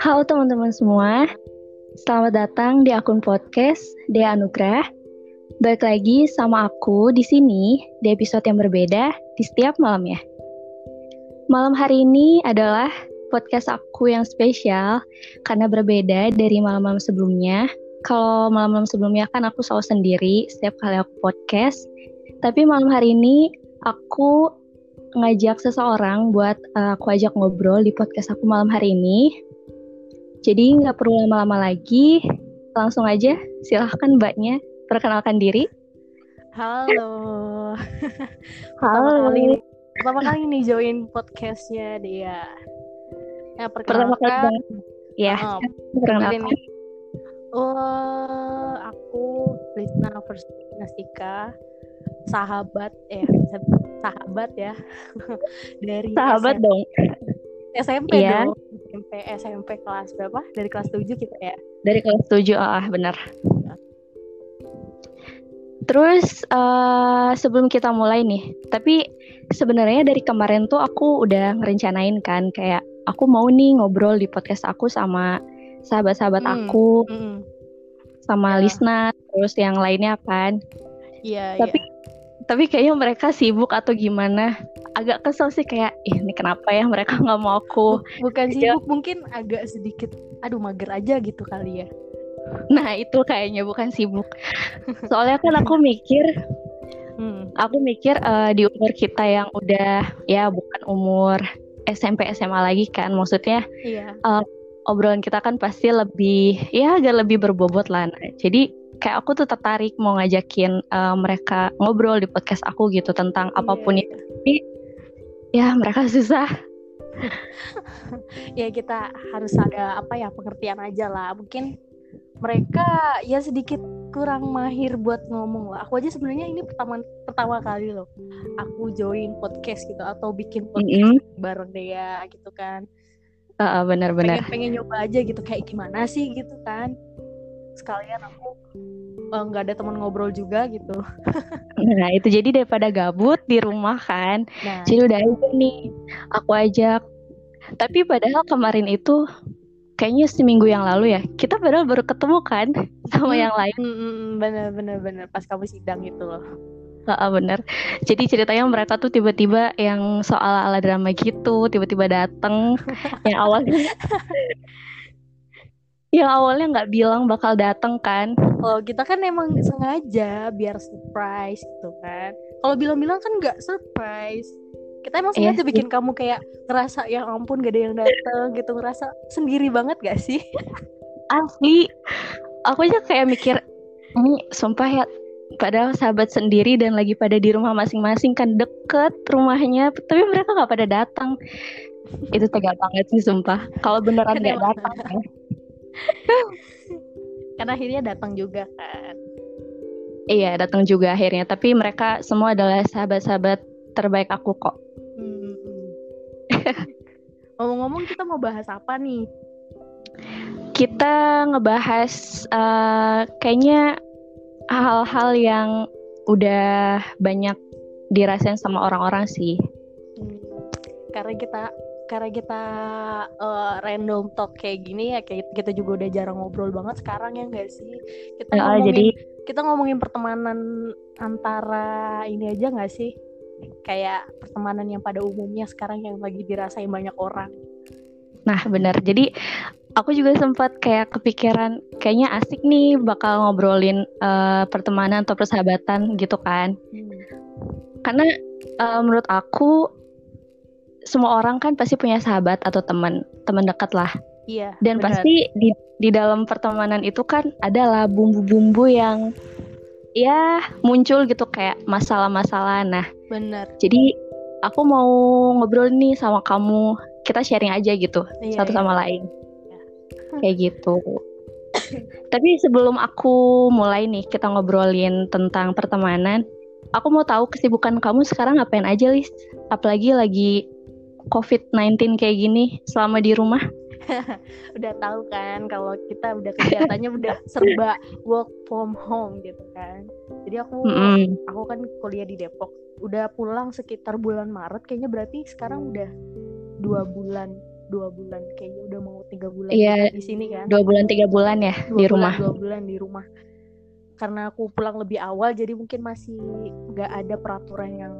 Halo teman-teman semua, selamat datang di akun podcast Dea Anugrah. Balik lagi sama aku di sini di episode yang berbeda di setiap malamnya. Malam hari ini adalah podcast aku yang spesial karena berbeda dari malam-malam sebelumnya. Kalau malam-malam sebelumnya kan aku selalu sendiri setiap kali aku podcast. Tapi malam hari ini aku ngajak seseorang buat uh, aku ajak ngobrol di podcast aku malam hari ini. Jadi nggak perlu lama-lama lagi, langsung aja silahkan mbaknya perkenalkan diri. Halo. Halo. Pertama kali ini, pertama kali nih join podcastnya dia. Ya Pertama kali perkenalkan. Ya, Oh, perkenalkan. Oh, aku Lisna First Nastika, sahabat eh sahabat ya dari Sahabat SMP, dong. SMP Iya. dong SMP SMP kelas berapa dari kelas 7 kita ya Dari kelas 7, ah benar. Terus eh, sebelum kita mulai nih, tapi sebenarnya dari kemarin tuh aku udah ngerencanain kan kayak aku mau nih ngobrol di podcast aku sama sahabat-sahabat Hmm. aku, Mm-mm. sama Ya. Lisna, terus yang lainnya kan. iya Tapi iya tapi kayaknya mereka sibuk atau gimana. Agak kesel sih kayak, ih ini kenapa ya mereka nggak mau aku. bukan Iya. sibuk mungkin agak sedikit aduh mager aja gitu kali ya Nah itu kayaknya bukan sibuk. Soalnya kan aku mikir Hmm. aku mikir eh, di umur kita yang udah ya bukan umur SMP SMA lagi kan maksudnya Iya. obrolan kita kan pasti lebih ya agak lebih berbobot lah Nah, jadi kayak aku tuh tertarik mau ngajakin eh, mereka ngobrol di podcast aku gitu tentang apa pun Iya, itu. Tapi ya mereka susah. Ya kita harus ada apa ya pengertian aja lah. Mungkin mereka ya sedikit kurang mahir buat ngomong lah. Aku aja sebenarnya ini pertama pertama kali loh aku join podcast gitu atau bikin podcast Mm-mm. bareng dia gitu kan. Eh, benar-benar. Pengen pengen nyoba aja gitu kayak gimana sih gitu kan sekalian aku eh, nggak ada teman ngobrol juga gitu nah itu jadi daripada gabut di rumah kan nah Jadi udah aja nih, aku ajak. Tapi padahal kemarin itu kayaknya seminggu yang lalu ya, kita padahal baru ketemu kan sama Hmm. yang lain. mm, mm, mm, bener bener bener pas kamu sidang itu loh Heeh, bener. Jadi ceritanya mereka tuh tiba-tiba yang soal ala drama gitu, tiba-tiba dateng. yang awalnya, yang awalnya nggak bilang bakal dateng kan. Kalau kita kan emang sesengaja biar surprise gitu kan. Kalau bilang-bilang kan nggak surprise. Kita emang Iya sengaja sih. bikin kamu kayak ngerasa ya ampun gak ada yang datang gitu ngerasa sendiri banget gak sih? Asli, aku aja kayak mikir, ini sumpah ya, padahal sahabat sendiri dan lagi pada di rumah masing-masing kan deket rumahnya, tapi mereka nggak pada datang. Itu tega banget sih sumpah. Kalau beneran nggak Kenapa? datang ya. Kan akhirnya datang juga kan. Iya datang juga akhirnya. Tapi mereka semua adalah sahabat-sahabat terbaik aku kok. Hmm, hmm. Ngomong-ngomong kita mau bahas apa nih? Kita ngebahas eh, kayaknya hal-hal yang udah banyak dirasain sama orang-orang sih. Hmm, Karena kita karena kita eh, random talk kayak gini ya kayak kita juga udah jarang ngobrol banget sekarang ya enggak sih? Kita Eh, ngomongin jadi kita ngomongin pertemanan antara ini aja nggak sih kayak pertemanan yang pada umumnya sekarang yang lagi dirasain banyak orang Nah, benar. Jadi aku juga sempat kayak kepikiran kayaknya asik nih bakal ngobrolin eh, pertemanan atau persahabatan gitu kan. Karena eh, menurut aku semua orang kan pasti punya sahabat atau teman, teman dekat lah. iya Dan benar. pasti di di dalam pertemanan itu kan adalah bumbu-bumbu yang ya muncul gitu kayak masalah-masalah. Nah, benar jadi aku mau ngobrol nih sama kamu. Kita sharing aja gitu Iya, satu iya. sama lain. Ya. Kayak gitu. Tapi sebelum aku mulai nih kita ngobrolin tentang pertemanan, aku mau tahu kesibukan kamu sekarang ngapain aja, Lis? Apalagi lagi COVID-19 kayak gini selama di rumah. udah tahu kan kalau kita udah kegiatannya udah serba work from home gitu kan jadi aku Mm-mm. aku kan kuliah di Depok udah pulang sekitar bulan Maret kayaknya berarti sekarang udah dua bulan dua bulan kayaknya udah mau tiga bulan Iya, di sini kan Dua bulan tiga bulan ya dua di bulan, rumah. dua bulan di rumah karena aku pulang lebih awal jadi mungkin masih nggak ada peraturan yang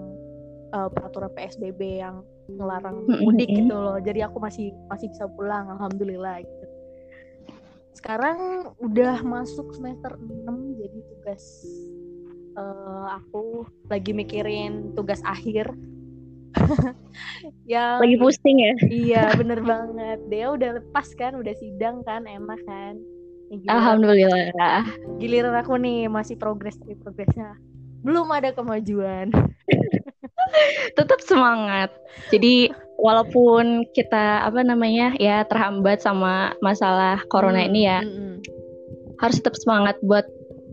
eh, peraturan PSBB yang ngelarang mudik gitu loh. Jadi aku masih masih bisa pulang alhamdulillah gitu. Sekarang udah masuk semester 6 jadi tugas eh, aku lagi mikirin tugas akhir. Yang Lagi pusing ya. iya bener banget. Dia udah lepas kan udah sidang kan enak kan? Nih, giliran- Alhamdulillah. giliran aku nih masih progres tapi progresnya belum ada kemajuan Tetap semangat. Jadi walaupun kita apa namanya ya terhambat sama masalah corona Hmm, ini ya, mm-mm. harus tetap semangat buat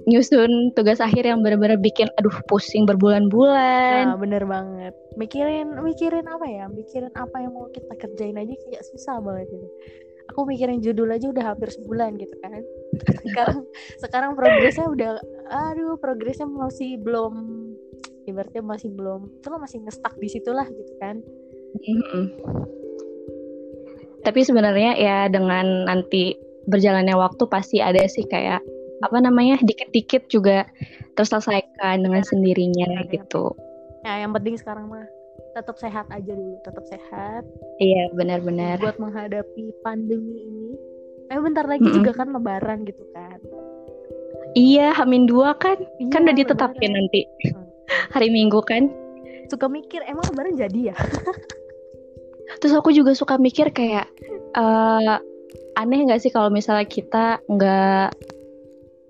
nyusun tugas akhir yang benar-benar bikin aduh pusing berbulan-bulan. nah bener banget mikirin mikirin apa ya mikirin apa yang mau kita kerjain aja kayak susah banget gitu aku mikirin judul aja udah hampir sebulan gitu kan sekarang sekarang progresnya udah aduh progresnya masih belum ibaratnya masih belum itu lo masih ngestak di situ lah gitu kan Mm-mm. Tapi sebenarnya ya dengan nanti berjalannya waktu pasti ada sih kayak apa namanya dikit-dikit juga terselesaikan dengan sendirinya Benar, ya. gitu. nah yang penting sekarang mah tetap sehat aja dulu tetap sehat Iya benar-benar. buat menghadapi pandemi ini eh bentar lagi Mm-mm. juga kan lebaran gitu kan Iya Hamin dua kan kan Iya, udah ditetapin lebaran. nanti Hmm. Hari Minggu kan. suka mikir emang lebaran jadi ya Terus aku juga suka mikir kayak eh aneh nggak sih kalau misalnya kita nggak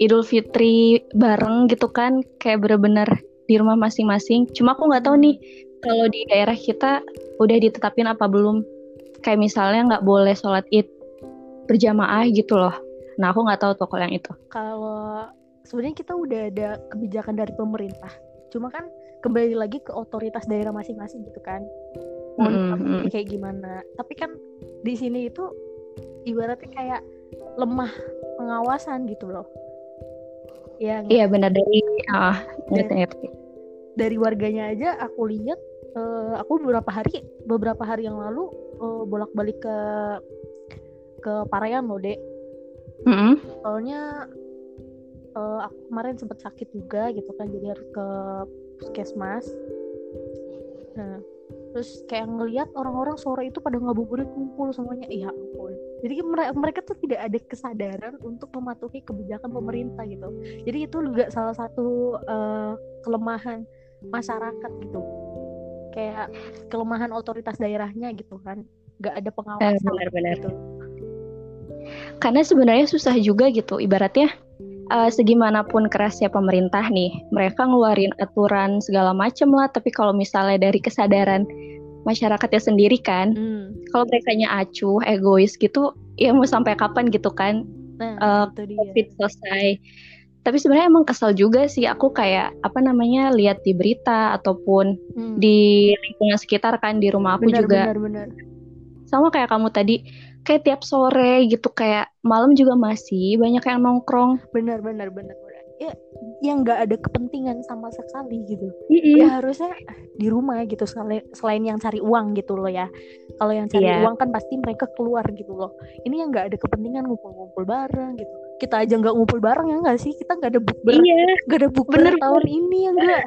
Idul Fitri bareng gitu kan kayak bener-bener di rumah masing-masing. Cuma aku nggak tahu nih kalau di daerah kita udah ditetapin apa belum. Kayak misalnya nggak boleh sholat id berjamaah gitu loh. Nah aku nggak tahu tuh kalau yang itu. kalau sebenarnya kita udah ada kebijakan dari pemerintah cuma kan kembali lagi ke otoritas daerah masing-masing gitu kan mau mm. kayak gimana tapi kan di sini itu ibaratnya kayak lemah pengawasan gitu loh ya nggak? Iya benar dari ah Dari- ngerti, ngerti. dari warganya aja aku lihat eh, aku beberapa hari beberapa hari yang lalu eh, bolak-balik ke ke Parayan loh dek Mm-mm. soalnya eh, aku kemarin sempat sakit juga gitu kan jadi harus ke puskesmas. Nah terus kayak ngelihat orang-orang sore itu pada ngabuburit kumpul semuanya. Iya ampun. Jadi mereka mereka tuh tidak ada kesadaran untuk mematuhi kebijakan pemerintah gitu. Jadi itu juga salah satu eh, kelemahan masyarakat gitu. Kayak kelemahan otoritas daerahnya gitu kan. Nggak ada pengawasan benar-benar. gitu. Karena sebenarnya susah juga gitu, ibaratnya eh, segimanapun kerasnya pemerintah nih, mereka ngeluarin aturan segala macem lah, tapi kalau misalnya dari kesadaran masyarakatnya sendiri kan, Hmm. kalau mereka acuh, egois gitu, ya mau sampai kapan gitu kan, nah dia COVID selesai. Tapi sebenarnya emang kesel juga sih, aku kayak apa namanya lihat di berita ataupun Hmm. di lingkungan sekitar kan, di rumah aku benar, juga benar benar sama kayak kamu tadi kayak tiap sore gitu kayak malam juga masih banyak yang nongkrong. Benar benar benar benar. Ya yang nggak ada kepentingan sama sekali gitu. Mm-mm. ya harusnya di rumah gitu selain selain yang cari uang gitu loh ya. Kalau yang cari Iya. uang kan pasti mereka keluar gitu loh. Ini yang nggak ada kepentingan ngumpul-ngumpul bareng gitu. Kita aja nggak ngumpul bareng ya nggak sih? Kita nggak ada bukber iya. nggak ada bukber Bener, tahun ini ya enggak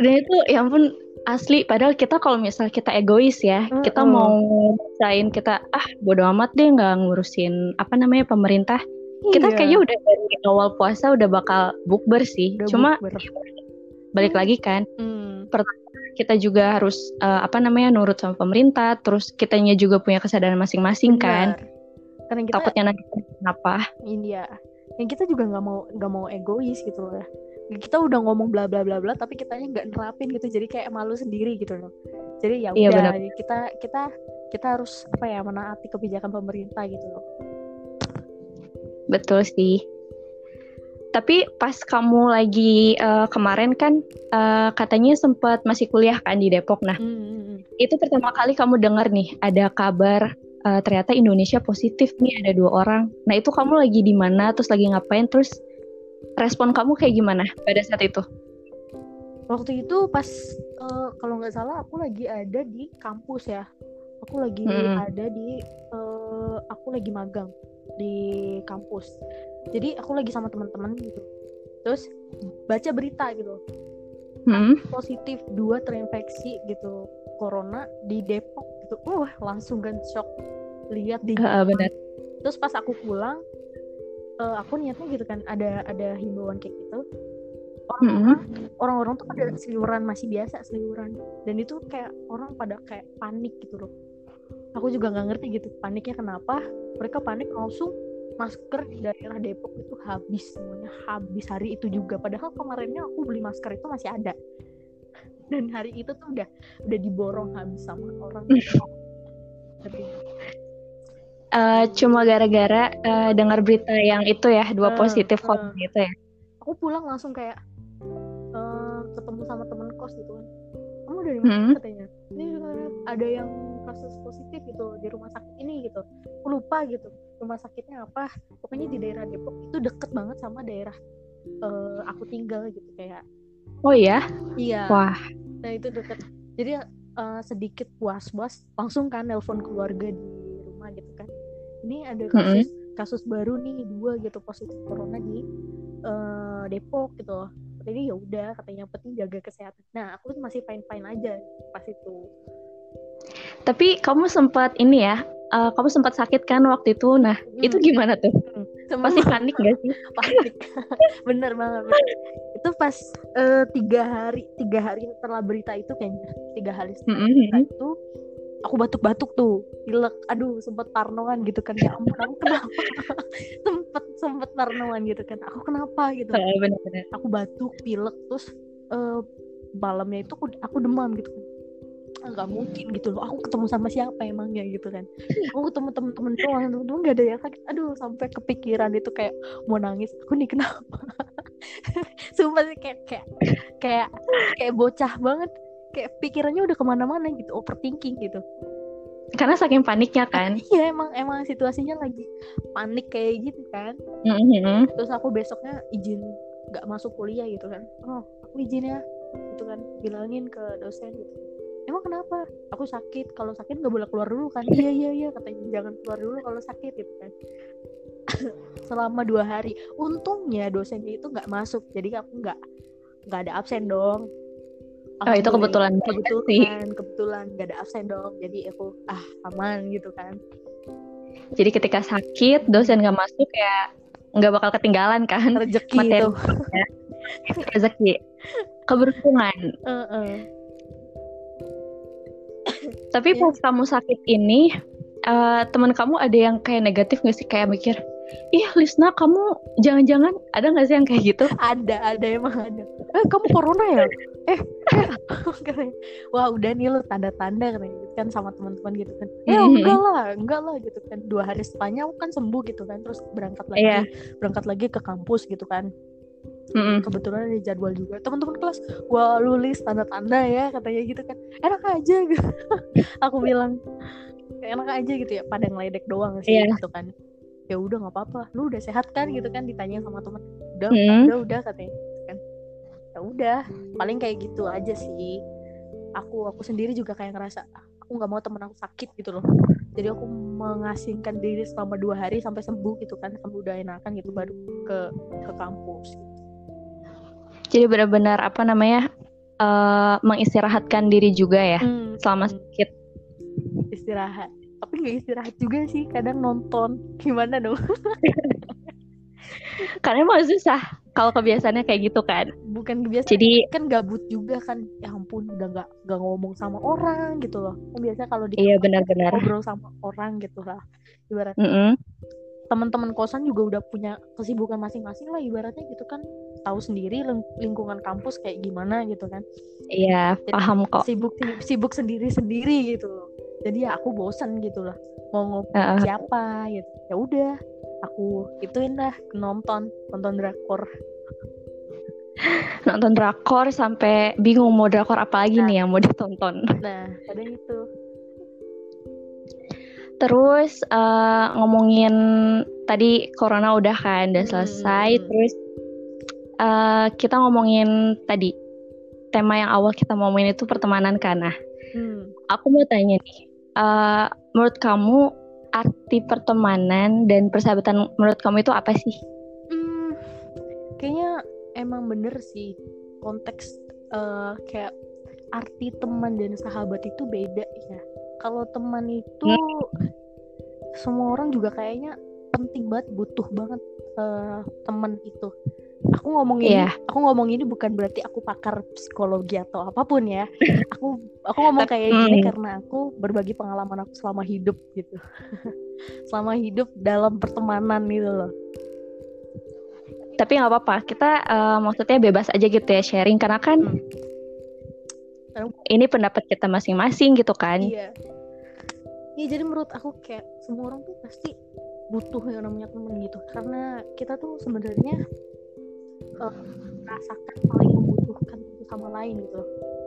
dan itu ya ampun asli. Padahal kita kalau misal kita egois ya kita Mm-mm. mau maksain kita ah bodo amat deh nggak ngurusin apa namanya pemerintah. Kita Iya, kayaknya udah dari awal puasa udah bakal bukber sih. Udah cuma bukber. balik lagi kan Hmm, kita juga harus eh, apa namanya nurut sama pemerintah terus kitanya juga punya kesadaran masing-masing kan. Karena kita takutnya nanti kenapa? India yang kita juga nggak mau nggak mau egois gitu loh ya kita udah ngomong bla bla bla bla tapi kitanya nggak nerapin gitu jadi kayak malu sendiri gitu loh jadi ya Iya, udah benar. kita kita kita harus apa ya menaati kebijakan pemerintah gitu loh Betul sih. Tapi pas kamu lagi eh, kemarin kan eh, katanya sempat masih kuliah kan di Depok. Nah, Hmm, hmm, hmm. itu pertama kali kamu dengar nih ada kabar uh, ternyata Indonesia positif nih ada dua orang. Nah itu kamu lagi di mana? Terus lagi ngapain? Terus respon kamu kayak gimana pada saat itu? Waktu itu pas uh, kalau nggak salah aku lagi ada di kampus ya. Aku lagi hmm. ada di uh, aku lagi magang di kampus. Jadi aku lagi sama teman-teman gitu. Terus baca berita gitu. Hmm. Positif dua terinfeksi gitu corona di Depok gitu. Uh, langsung kan shock lihat di uh, benar. Terus pas aku pulang uh, aku niatnya gitu kan ada ada himbauan kayak gitu. Orang-orang mm-hmm. orang-orang tuh pada seliuran masih biasa seliuran dan itu kayak orang pada kayak panik gitu loh. Aku juga nggak ngerti gitu paniknya kenapa. Mereka panik langsung masker di daerah Depok itu habis semuanya habis hari itu juga. Padahal kemarinnya aku beli masker itu masih ada. Dan hari itu tuh udah udah diborong habis sama orang uh, cuma gara-gara uh, dengar berita yang itu ya dua uh, positif uh, gitu ya. Aku pulang langsung kayak uh, ketemu sama temen kos gitu kan. Kamu dari mana hmm. katanya? Ini ada yang kasus positif gitu di rumah sakit ini gitu. Aku lupa gitu rumah sakitnya apa. Pokoknya di daerah Depok itu deket banget sama daerah uh, aku tinggal gitu kayak. Oh ya iya. Wah. Nah itu deket. Jadi uh, sedikit puas-puas langsung kan nelpon keluarga di rumah gitu kan ini ada kasus mm -hmm. kasus baru nih dua gitu positif corona di uh, Depok gitu jadi ya udah katanya penting jaga kesehatan nah aku masih fine fine aja pas itu tapi kamu sempat ini ya uh, kamu sempat sakit kan waktu itu nah hmm. itu gimana tuh hmm. Masih panik gak sih panik bener banget bener. itu pas uh, tiga hari tiga hari setelah berita itu kayaknya tiga hari setelah mm -hmm. berita itu aku batuk-batuk tuh pilek aduh sempet parnoan gitu kan ya ampun aku kenapa? Sempet sempet parnoan gitu kan aku kenapa gitu? Kan. bener-bener. Aku batuk pilek terus uh, malamnya itu aku, aku demam gitu kan. Nggak mungkin gitu loh aku ketemu sama siapa emangnya gitu kan. Aku ketemu temen-temen doang temen-temen gak ada yang sakit. Aduh sampai kepikiran itu kayak mau nangis aku nih kenapa? Sumpah sih kayak kayak kayak kayak bocah banget kayak pikirannya udah ke mana-mana gitu overthinking gitu. Karena saking paniknya kan. Iya emang emang situasinya lagi panik kayak gitu kan. Mm-hmm. terus aku besoknya izin nggak masuk kuliah gitu kan. Oh aku izin ya gitu kan. Bilangin ke dosen gitu. Emang kenapa? Aku sakit kalau sakit nggak boleh keluar dulu kan? Iya iya iya katanya. Jangan keluar dulu kalau sakit gitu kan. Selama dua hari. Untungnya dosennya itu nggak masuk jadi aku nggak nggak ada absen dong Oh itu kebetulan kebetulan sih. kebetulan gak ada absen dong jadi aku ah aman gitu kan jadi ketika sakit dosen gak masuk ya nggak bakal ketinggalan kan rezeki materi itu. Ya. rezeki keberuntungan uh -uh. tapi pas yeah. kamu sakit ini uh, teman kamu ada yang kayak negatif gak sih kayak mikir ih Lisna kamu jangan-jangan ada nggak sih yang kayak gitu ada ada emang ada eh kamu corona ya eh, eh. wah udah nih lo tanda-tanda kan gitu kan sama teman-teman gitu kan eh mm-hmm. enggak lah enggak lah gitu kan dua hari setelahnya aku kan sembuh gitu kan terus berangkat lagi yeah. berangkat lagi ke kampus gitu kan Mm-hmm. Kebetulan ada jadwal juga Teman-teman kelas Wah lu list tanda-tanda ya Katanya gitu kan Enak aja gitu Aku bilang Enak aja gitu ya Pada ngeledek doang sih yeah. gitu kan ya udah nggak apa-apa lu udah sehat kan gitu kan ditanya sama temen udah hmm. udah udah katanya ya udah paling kayak gitu aja sih. Aku aku sendiri juga kayak ngerasa aku nggak mau temen aku sakit gitu loh. Jadi aku mengasingkan diri selama dua hari sampai sembuh gitu kan sembuh udah enakan gitu baru ke ke kampus gitu. jadi benar-benar apa namanya uh, mengistirahatkan diri juga ya hmm. selama sakit. Istirahat. Tapi nggak istirahat juga sih kadang nonton. Gimana dong? Karena emang susah kalau kebiasaannya kayak gitu kan. Bukan kebiasaan jadi kan gabut juga kan. Ya ampun udah nggak nggak ngomong sama orang gitu loh. Kan biasa kalau di iya benar-benar. ngobrol sama orang gitu lah ibaratnya. Mm -hmm. teman-teman kosan juga udah punya kesibukan masing-masing lah ibaratnya gitu kan. Tahu sendiri lingkungan kampus kayak gimana gitu kan. Iya paham kok. sibuk sibuk sendiri sendiri gitu. Loh jadi ya aku bosan gitu lah mau ngobrol uh. siapa gitu. Ya udah aku ituin lah nonton nonton drakor nonton drakor sampai bingung mau drakor apa lagi nah. nih yang mau ditonton nah ada itu terus uh, ngomongin tadi corona udah kan udah selesai hmm. terus uh, kita ngomongin tadi tema yang awal kita ngomongin itu pertemanan kan nah hmm. aku mau tanya nih uh, menurut kamu arti pertemanan dan persahabatan menurut kamu itu apa sih? Hmm, kayaknya emang bener sih konteks uh, kayak arti teman dan sahabat itu beda ya. Kalau teman itu hmm. semua orang juga kayaknya penting banget, butuh banget uh, teman itu. Aku ngomong ini, yeah. aku ngomong ini bukan berarti aku pakar psikologi atau apa pun ya. Aku aku ngomong kayak gini hmm. karena aku berbagi pengalaman aku selama hidup gitu. selama hidup dalam pertemanan gitu loh tapi nggak apa-apa kita uh, maksudnya bebas aja gitu ya sharing karena kan hmm. ini pendapat kita masing-masing gitu kan iya iya jadi menurut aku kayak semua orang tuh pasti butuh yang namanya temen gitu karena kita tuh sebenarnya uh, merasakan paling membutuhkan satu sama lain gitu.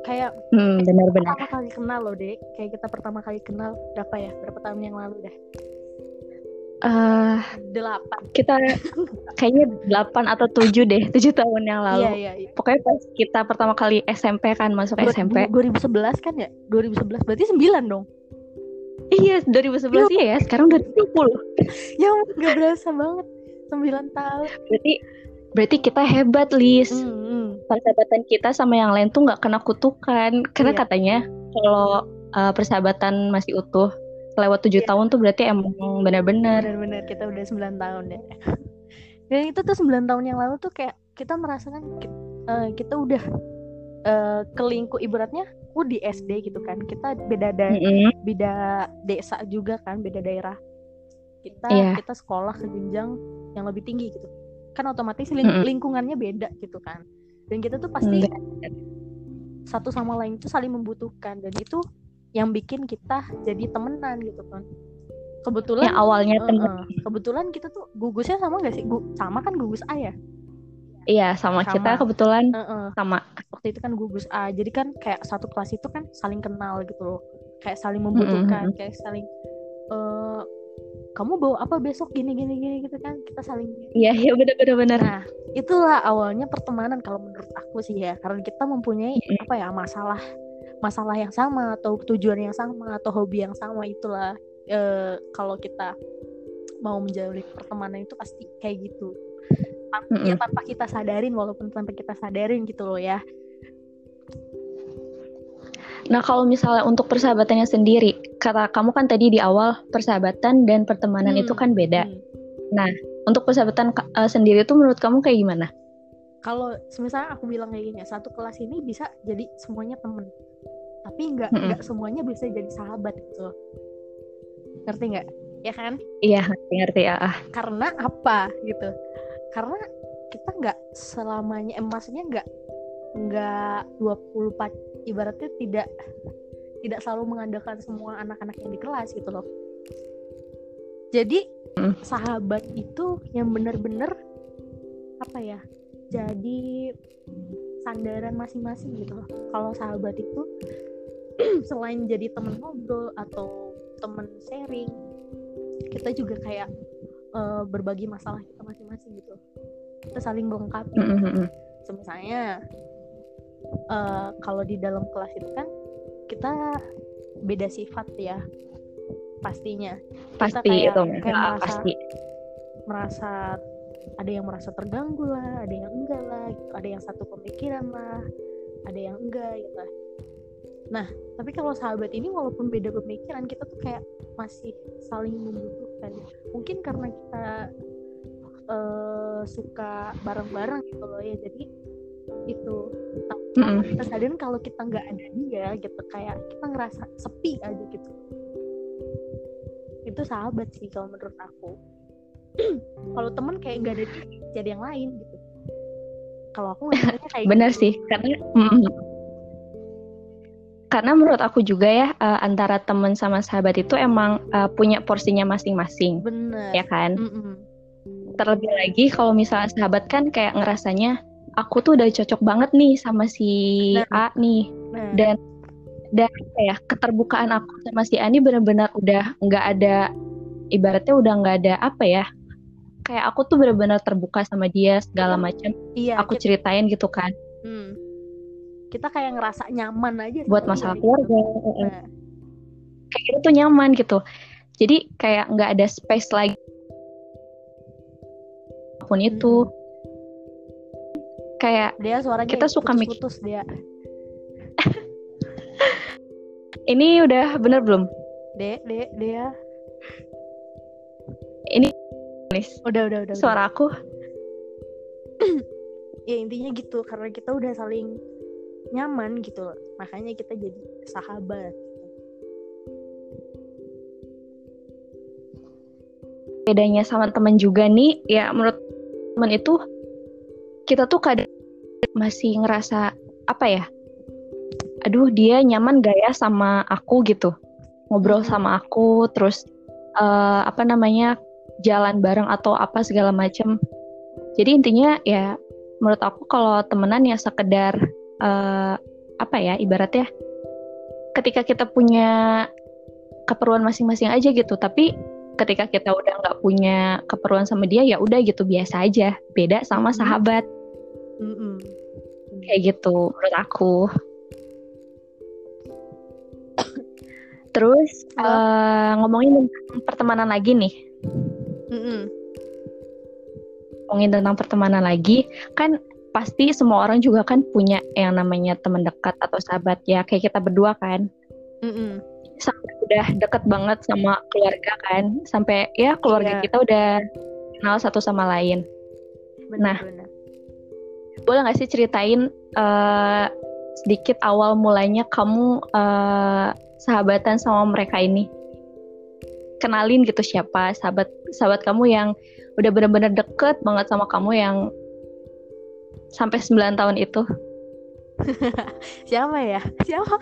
Kayak hmm, benar-benar. pertama kali kenal loh dek. Kayak kita pertama kali kenal berapa ya? Berapa tahun yang lalu dah? Uh, delapan. kita kayaknya delapan atau tujuh deh tujuh tahun yang lalu. Iya, iya, iya. pokoknya pas kita pertama kali SMP kan masuk Dua, SMP 2011 kan ya? 2011 berarti sembilan dong? Iya 2011 iya. ya sekarang udah 20 ya nggak berasa banget. Sembilan tahun. Berarti berarti kita hebat Lis mm -hmm. persahabatan kita sama yang lain tuh nggak kena kutukan karena iya. katanya kalau uh, persahabatan masih utuh lewat tujuh yeah. tahun tuh berarti emang benar-benar benar-benar kita udah sembilan tahun ya dan itu tuh sembilan tahun yang lalu tuh kayak kita merasakan uh, kita udah uh, kelingkuh ibaratnya aku di SD gitu kan kita beda da mm -hmm. beda desa juga kan beda daerah kita yeah. kita sekolah ke jenjang yang lebih tinggi gitu kan otomatis ling mm -hmm. lingkungannya beda gitu kan dan kita tuh pasti mm -hmm. satu sama lain itu saling membutuhkan dan itu yang bikin kita jadi temenan gitu kan kebetulan yang awalnya temen uh, kebetulan kita tuh gugusnya sama gak sih Gu sama kan gugus A ya iya sama, sama. kita kebetulan uh, uh. sama waktu itu kan gugus A jadi kan kayak satu kelas itu kan saling kenal gitu loh kayak saling membutuhkan mm -hmm. kayak saling uh, kamu bawa apa besok gini gini gini gitu kan? Kita saling iya iya benar benar benar. Nah itulah awalnya pertemanan kalau menurut aku sih ya. Karena kita mempunyai mm -hmm. apa ya masalah masalah yang sama atau tujuan yang sama atau hobi yang sama itulah. E, kalau kita mau menjalani pertemanan itu pasti kayak gitu. Tanpa, mm -hmm. ya tanpa kita sadarin walaupun tanpa kita sadarin gitu loh ya Nah, kalau misalnya untuk persahabatannya sendiri, kata kamu kan tadi di awal persahabatan dan pertemanan hmm. itu kan beda. Hmm. Nah, untuk persahabatan uh, sendiri itu menurut kamu kayak gimana? Kalau misalnya aku bilang kayak gini, satu kelas ini bisa jadi semuanya temen tapi nggak nggak mm semuanya bisa jadi sahabat gitu ngerti nggak ya kan iya ngerti ngerti ya karena apa gitu karena kita nggak selamanya eh, maksudnya nggak nggak 24 ibaratnya tidak tidak selalu mengandalkan semua anak-anak yang di kelas gitu loh jadi mm. sahabat itu yang benar-benar apa ya jadi sandaran masing-masing gitu loh kalau sahabat itu selain jadi temen ngobrol atau temen sharing kita juga kayak uh, berbagi masalah kita masing-masing gitu kita saling melengkapi mm -hmm. misalnya uh, kalau di dalam kelas itu kan kita beda sifat ya pastinya. Pasti kita kayak, itu kayak ah, merasa, pasti. merasa ada yang merasa terganggu lah ada yang enggak lah gitu. Ada yang satu pemikiran lah ada yang enggak gitu. Nah, tapi kalau sahabat ini walaupun beda pemikiran, kita tuh kayak masih saling membutuhkan. Mungkin karena kita uh, suka bareng-bareng gitu loh ya, jadi itu mm -hmm. kita sadarin kalau kita nggak ada dia gitu kayak kita ngerasa sepi aja gitu itu sahabat sih kalau menurut aku kalau temen kayak nggak ada dia jadi yang lain gitu kalau aku kayak benar gitu. sih karena mm, karena menurut aku juga ya uh, antara teman sama sahabat itu emang uh, punya porsinya masing-masing. Bener. Ya kan? Mm -mm. Terlebih lagi kalau misalnya sahabat kan kayak ngerasanya aku tuh udah cocok banget nih sama si nah. A nih. Nah. Dan dan ya keterbukaan aku sama si Ani benar-benar udah nggak ada ibaratnya udah nggak ada apa ya kayak aku tuh benar-benar terbuka sama dia segala macam iya aku kita, ceritain gitu kan hmm, kita kayak ngerasa nyaman aja buat masalah dia, keluarga gitu. nah, kayak gitu tuh nyaman gitu jadi kayak nggak ada space lagi apa pun itu mm-mm. Kayak dia suaranya Kita suka mik- putus dia. Ini udah bener belum? De de dia. Ini udah udah udah. suara aku. Ya intinya gitu karena kita udah saling nyaman gitu loh. Makanya kita jadi sahabat. Bedanya sama teman juga nih ya menurut teman itu kita tuh kadang masih ngerasa apa ya aduh dia nyaman gak ya sama aku gitu ngobrol Mhm. sama aku terus eh, apa namanya jalan bareng atau apa segala macem jadi intinya ya menurut aku kalau temenan ya sekedar eh, apa ya ibaratnya ketika kita punya keperluan masing-masing aja gitu tapi ketika kita udah nggak punya keperluan sama dia ya udah gitu biasa aja beda sama Mhm. sahabat Mm-mm. kayak gitu menurut aku terus eh, ngomongin tentang pertemanan lagi nih Mm-mm. ngomongin tentang pertemanan lagi kan pasti semua orang juga kan punya yang namanya teman dekat atau sahabat ya kayak kita berdua kan Mm-mm. sampai udah deket banget sama keluarga kan sampai ya keluarga Iya. kita udah kenal satu sama lain Nah. Benar-benar. Boleh nggak sih ceritain eh, sedikit awal mulanya kamu eh, sahabatan sama mereka ini? Kenalin gitu siapa sahabat sahabat kamu yang udah benar-benar deket banget sama kamu yang sampai 9 tahun itu? Siapa ya? Siapa?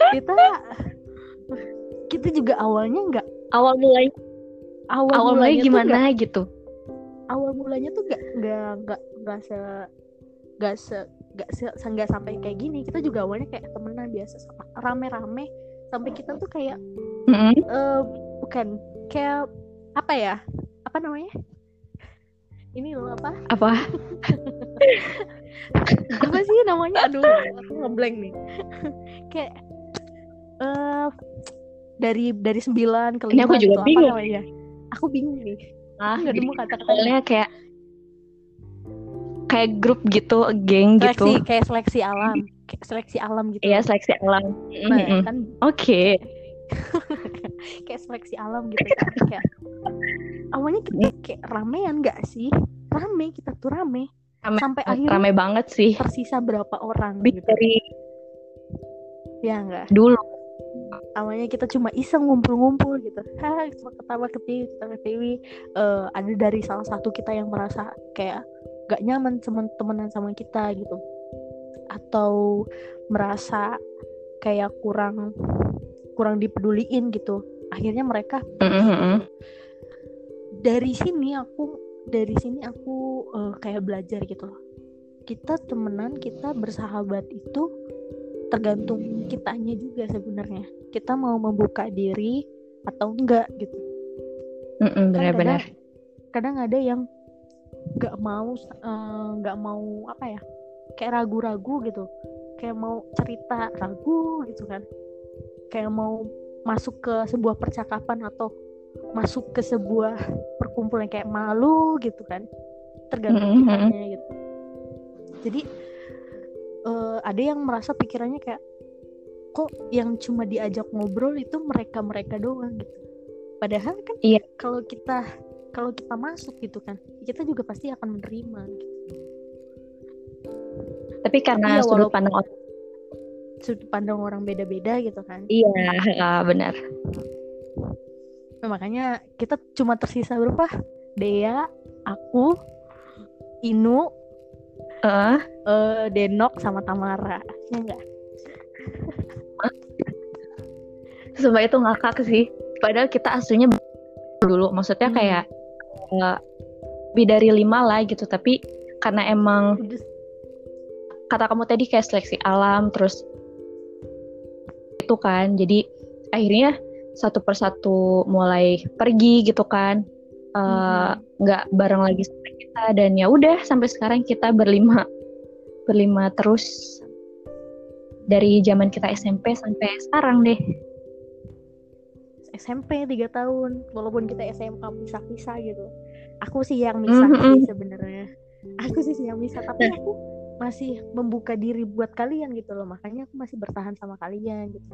Kita kita juga awalnya nggak awal mulanya awal, awal tuh gimana gitu awal mulanya tuh nggak nggak nggak nggak se nggak se nggak se nggak sampai kayak gini. Kita juga awalnya kayak temenan biasa sama rame-rame. Sampai kita tuh kayak Mm-mm. eh bukan kayak apa ya? Apa namanya? Ini loh apa? Apa? Apa sih namanya? Aduh aku ngeblank nih. Kayak eh dari dari sembilan ke Ini lima aku juga gitu, bingung. apa namanya? Aku bingung nih ah, jadi nemu kata-kata awalnya kayak kayak grup gitu geng seleksi gitu kayak seleksi alam kayak seleksi alam gitu Iya seleksi alam. nah Mm-mm. kan Oke. kayak seleksi alam gitu kan kayak awalnya kita kayak ramean nggak sih rame kita tuh rame Rame, sampai akhirnya rame banget sih. tersisa berapa orang gitu dari ya enggak dulu. Awalnya kita cuma iseng ngumpul-ngumpul gitu. Cuma ketawa ketiwi ketawa ketiwi Eh, ada dari salah satu kita yang merasa kayak gak nyaman temen temenan sama kita gitu. Atau merasa kayak kurang kurang dipeduliin gitu. Akhirnya mereka dari sini aku dari sini aku eh, kayak belajar gitu. Loh kita temenan kita bersahabat itu tergantung kitanya juga sebenarnya. Kita mau membuka diri atau enggak gitu. Mm-mm, Kan Benar-benar. kadang ada yang nggak mau eh, nggak mau apa ya kayak ragu-ragu gitu. Kayak mau cerita ragu gitu kan. Kayak mau masuk ke sebuah percakapan atau masuk ke sebuah perkumpulan kayak malu gitu kan. Tergantung Mhm, kitanya gitu. Jadi eh, ada yang merasa pikirannya kayak kok yang cuma diajak ngobrol itu mereka mereka doang gitu padahal kan Iya. kalau kita kalau kita masuk gitu kan kita juga pasti akan menerima gitu. Tapi karena Iya, sudut pandang orang. sudut pandang orang beda-beda gitu kan Iya, ah, benar. Nah, makanya kita cuma tersisa berapa Dea aku Inu Eh, eh, Denok sama Tamara ya enggak sumpah itu ngakak sih. Padahal kita aslinya dulu. Maksudnya Hmm. kayak eh, lebih dari lima lah gitu. Tapi karena emang kata kamu tadi kayak seleksi alam terus itu kan jadi akhirnya satu persatu mulai pergi gitu kan Eh, nggak uh, bareng lagi sama kita dan ya udah sampai sekarang kita berlima berlima terus dari zaman kita SMP sampai sekarang deh SMP tiga tahun walaupun kita SMA pisah-pisah gitu aku sih yang misah mm -hmm. sebenarnya aku sih yang misah tapi nah. aku masih membuka diri buat kalian gitu loh makanya aku masih bertahan sama kalian gitu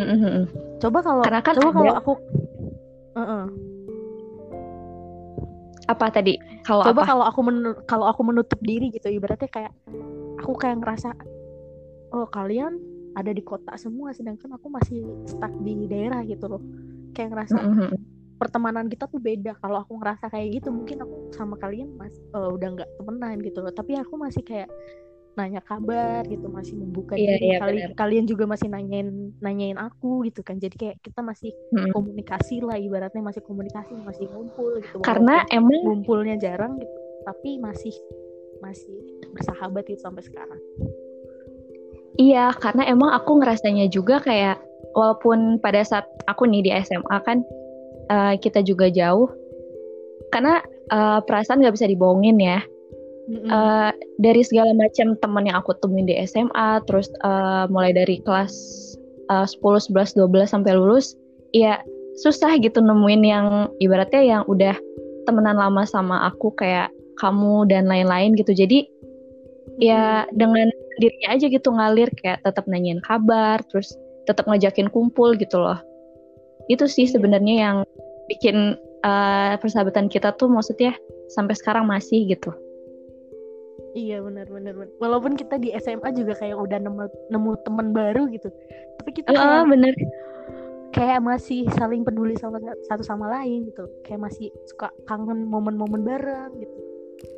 mm -hmm. coba kalau kan coba kalau aku uh -uh apa tadi? Kalau coba kalau aku kalau aku menutup diri gitu ibaratnya kayak aku kayak ngerasa oh kalian ada di kota semua sedangkan aku masih stuck di daerah gitu loh. Kayak ngerasa mm -hmm. pertemanan kita tuh beda. Kalau aku ngerasa kayak gitu mungkin aku sama kalian mas uh, udah nggak temenan gitu loh. Tapi aku masih kayak nanya kabar gitu masih membuka yeah, diri yeah, kali kalian juga masih nanyain nanyain aku gitu kan. Jadi kayak kita masih hmm. komunikasi lah ibaratnya masih komunikasi masih ngumpul gitu. Karena emang ngumpulnya jarang gitu tapi masih masih bersahabat itu sampai sekarang. Iya karena emang aku ngerasanya juga kayak walaupun pada saat aku nih di SMA kan uh, kita juga jauh. Karena uh, perasaan nggak bisa dibohongin ya Mm-hmm. Uh, dari segala macam teman yang aku temuin di SMA, terus uh, mulai dari kelas uh, 10, 11, 12 sampai lulus, ya susah gitu nemuin yang ibaratnya yang udah temenan lama sama aku kayak kamu dan lain-lain gitu. Jadi mm-hmm. ya dengan dirinya aja gitu ngalir kayak tetap nanyain kabar, terus tetap ngajakin kumpul gitu loh. Itu sih iya. sebenarnya yang bikin uh, persahabatan kita tuh maksudnya sampai sekarang masih gitu. Iya benar benar Walaupun kita di SMA juga kayak udah nemu nemu teman baru gitu. Tapi kita uh, kayak, bener kayak masih saling peduli sama satu sama lain gitu. Kayak masih suka kangen momen-momen bareng gitu.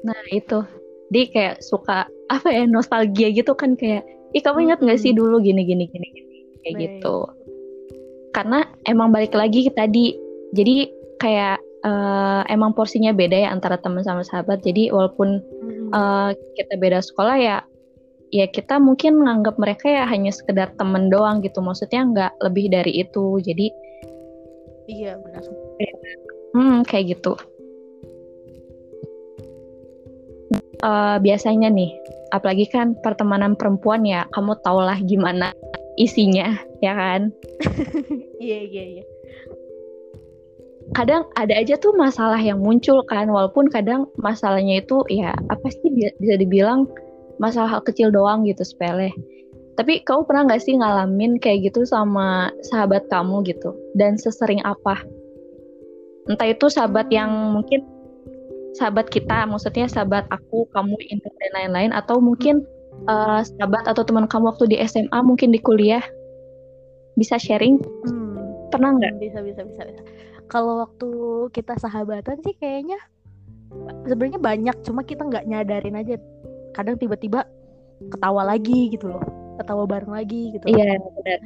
Nah, itu. Dia kayak suka apa ya nostalgia gitu kan kayak ih kamu ingat nggak sih dulu gini gini gini gini kayak Baik. gitu. Karena emang balik lagi tadi jadi kayak uh, emang porsinya beda ya antara teman sama sahabat. Jadi walaupun uh, kita beda sekolah ya ya kita mungkin menganggap mereka ya hanya sekedar temen doang gitu. Maksudnya nggak lebih dari itu. Jadi iya benar. Hmm kayak gitu. Uh, biasanya nih apalagi kan pertemanan perempuan ya kamu tau lah gimana isinya ya kan? Iya iya iya kadang ada aja tuh masalah yang muncul kan walaupun kadang masalahnya itu ya apa sih bisa dibilang masalah hal kecil doang gitu sepele. Tapi kamu pernah nggak sih ngalamin kayak gitu sama sahabat kamu gitu? Dan sesering apa? Entah itu sahabat yang mungkin sahabat kita maksudnya sahabat aku kamu Indah dan lain-lain atau mungkin uh, sahabat atau teman kamu waktu di SMA mungkin di kuliah. Bisa sharing? Hmm. pernah nggak? Bisa bisa bisa bisa kalau waktu kita sahabatan sih kayaknya sebenarnya banyak cuma kita nggak nyadarin aja kadang tiba-tiba ketawa lagi gitu loh ketawa bareng lagi gitu iya benar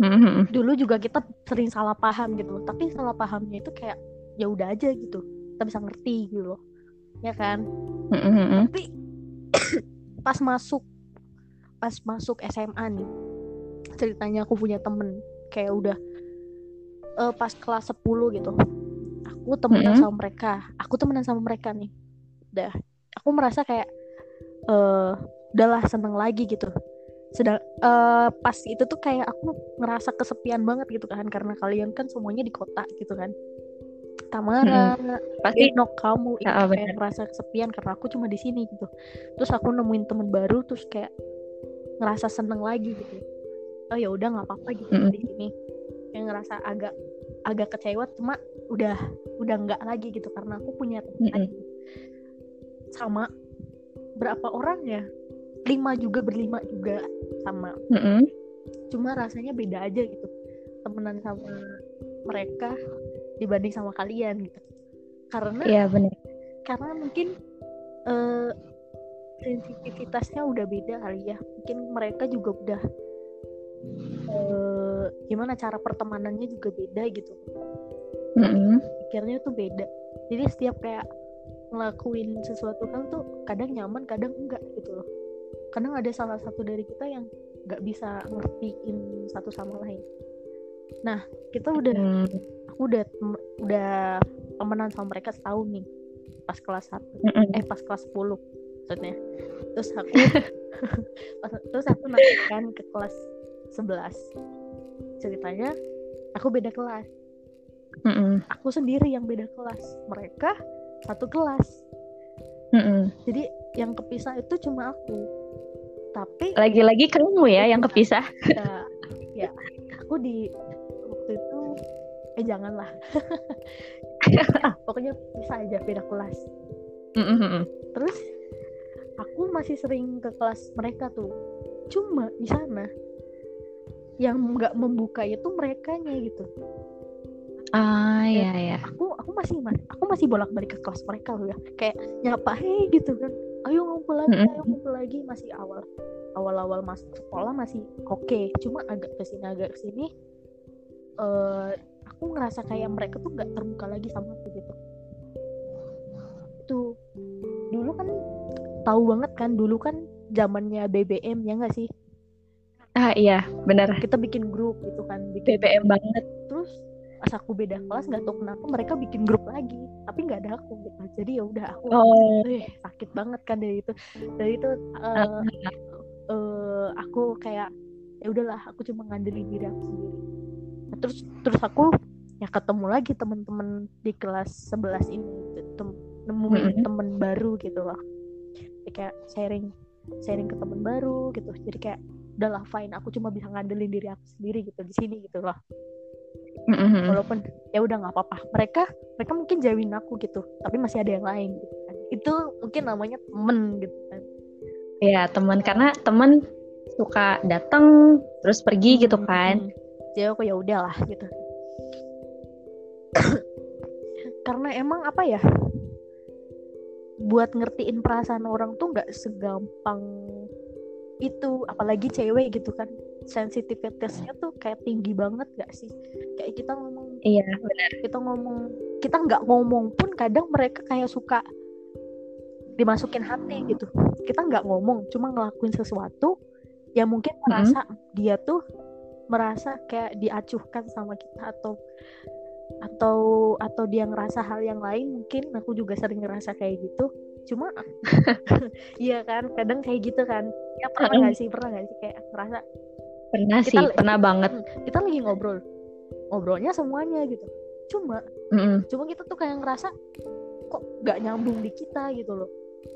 mm-hmm. dulu juga kita sering salah paham gitu loh tapi salah pahamnya itu kayak ya udah aja gitu kita bisa ngerti gitu loh ya kan mm-hmm. tapi pas masuk pas masuk SMA nih ceritanya aku punya temen kayak udah uh, pas kelas 10 gitu aku temenan mm -hmm. sama mereka aku temenan sama mereka nih udah aku merasa kayak uh, udahlah seneng lagi gitu sedang uh, pas itu tuh kayak aku ngerasa kesepian banget gitu kan karena kalian kan semuanya di kota gitu kan Tamara, hmm. pasti nok kamu itu oh, kayak merasa kesepian karena aku cuma di sini gitu. Terus aku nemuin temen baru, terus kayak ngerasa seneng lagi gitu. Oh ya udah nggak apa-apa gitu hmm. di sini yang ngerasa agak agak kecewa cuma udah udah nggak lagi gitu karena aku punya teman mm -hmm. sama berapa orang ya? Lima juga berlima juga sama. Mm -hmm. cuma rasanya beda aja gitu temenan sama mereka dibanding sama kalian gitu. Karena iya benar karena mungkin uh, sensitivitasnya udah beda kali ya. Mungkin mereka juga udah uh, gimana cara pertemanannya juga beda gitu. Mm-hmm. pikirnya tuh beda. Jadi setiap kayak ngelakuin sesuatu kan tuh kadang nyaman kadang enggak gitu loh. Kadang ada salah satu dari kita yang nggak bisa ngertiin satu sama lain. Nah kita udah Hmm. aku udah tem- udah temenan sama mereka setahun nih pas kelas 1 Mm-mm. eh pas kelas 10 maksudnya. Terus aku terus aku naik kan ke kelas 11 ceritanya aku beda kelas. Mm-mm. aku sendiri yang beda kelas. Mereka satu kelas. Mm-mm. jadi yang kepisah itu cuma aku. Tapi Lagi-lagi kamu ya yang kepisah. ya, ya aku di waktu itu eh janganlah. Pokoknya bisa aja beda kelas. Mm-mm. terus aku masih sering ke kelas mereka tuh. Cuma di sana yang nggak membuka itu mereka gitu. Ah ya ya. aku aku masih mas aku masih bolak balik ke kelas mereka loh ya. Kayak nyapa hei gitu kan. Ayo ngumpul lagi Mm-mm. ayo ngumpul lagi. Masih awal awal awal masuk sekolah masih oke. Cuma agak ke sini agak ke sini eh aku ngerasa kayak mereka tuh nggak terbuka lagi sama aku gitu. Itu dulu kan tahu banget kan dulu kan zamannya BBM ya nggak sih Ah iya, benar. kita bikin grup gitu kan bikin BBM banget. terus pas aku beda kelas nggak tahu kenapa mereka bikin grup lagi tapi nggak ada aku gitu jadi ya udah aku Oh. eh sakit banget kan dari itu dari itu eh, eh, aku kayak ya udahlah aku cuma ngandelin diri aku sendiri Nah, terus terus aku ya ketemu lagi teman-teman di kelas 11 ini Tem- nemuin Mm-mm. temen baru gitu loh Jadi kayak sharing sharing ke temen baru gitu jadi kayak udahlah fine. Aku cuma bisa ngandelin diri aku sendiri gitu di sini gitu loh. Mm-mm. walaupun ya udah nggak apa-apa. Mereka mereka mungkin jauhin aku gitu tapi masih ada yang lain gitu kan. Itu mungkin namanya temen gitu kan. Ya teman karena teman suka datang terus pergi gitu Hmm, kan. hmm. jadi aku ya udahlah gitu. Karena emang apa ya buat ngertiin perasaan orang tuh nggak segampang itu apalagi cewek gitu kan. Sensitivitasnya tuh kayak tinggi banget gak sih? Kayak kita ngomong Iya. kita ngomong kita nggak ngomong pun kadang mereka kayak suka dimasukin hati gitu. Kita nggak ngomong cuma ngelakuin sesuatu yang mungkin merasa dia tuh merasa kayak diacuhkan sama kita atau atau atau dia ngerasa hal yang lain mungkin aku juga sering ngerasa kayak gitu cuma iya kan kadang kayak gitu kan ya pernah nggak sih pernah nggak sih kayak ngerasa Pernah Kita sih, pernah banget. hmm, kita lagi ngobrol ngobrolnya semuanya gitu cuma Mm-mm. cuma kita tuh kayak ngerasa kok nggak nyambung di kita gitu loh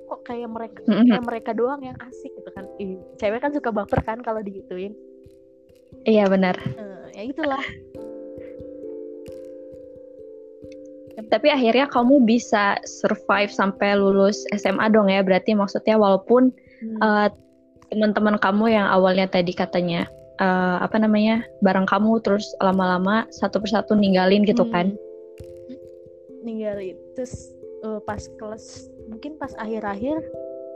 kok kayak mereka Mm-mm. kayak mereka doang yang asik gitu kan Ih, cewek kan suka baper kan kalau digituin Iya benar. Eh, ya itulah Tapi akhirnya kamu bisa survive sampai lulus SMA dong ya. Berarti maksudnya walaupun Hmm. eh, teman-teman kamu yang awalnya tadi katanya eh, apa namanya bareng kamu terus lama-lama satu persatu ninggalin gitu Hmm. kan. ninggalin terus eh, pas kelas mungkin pas akhir-akhir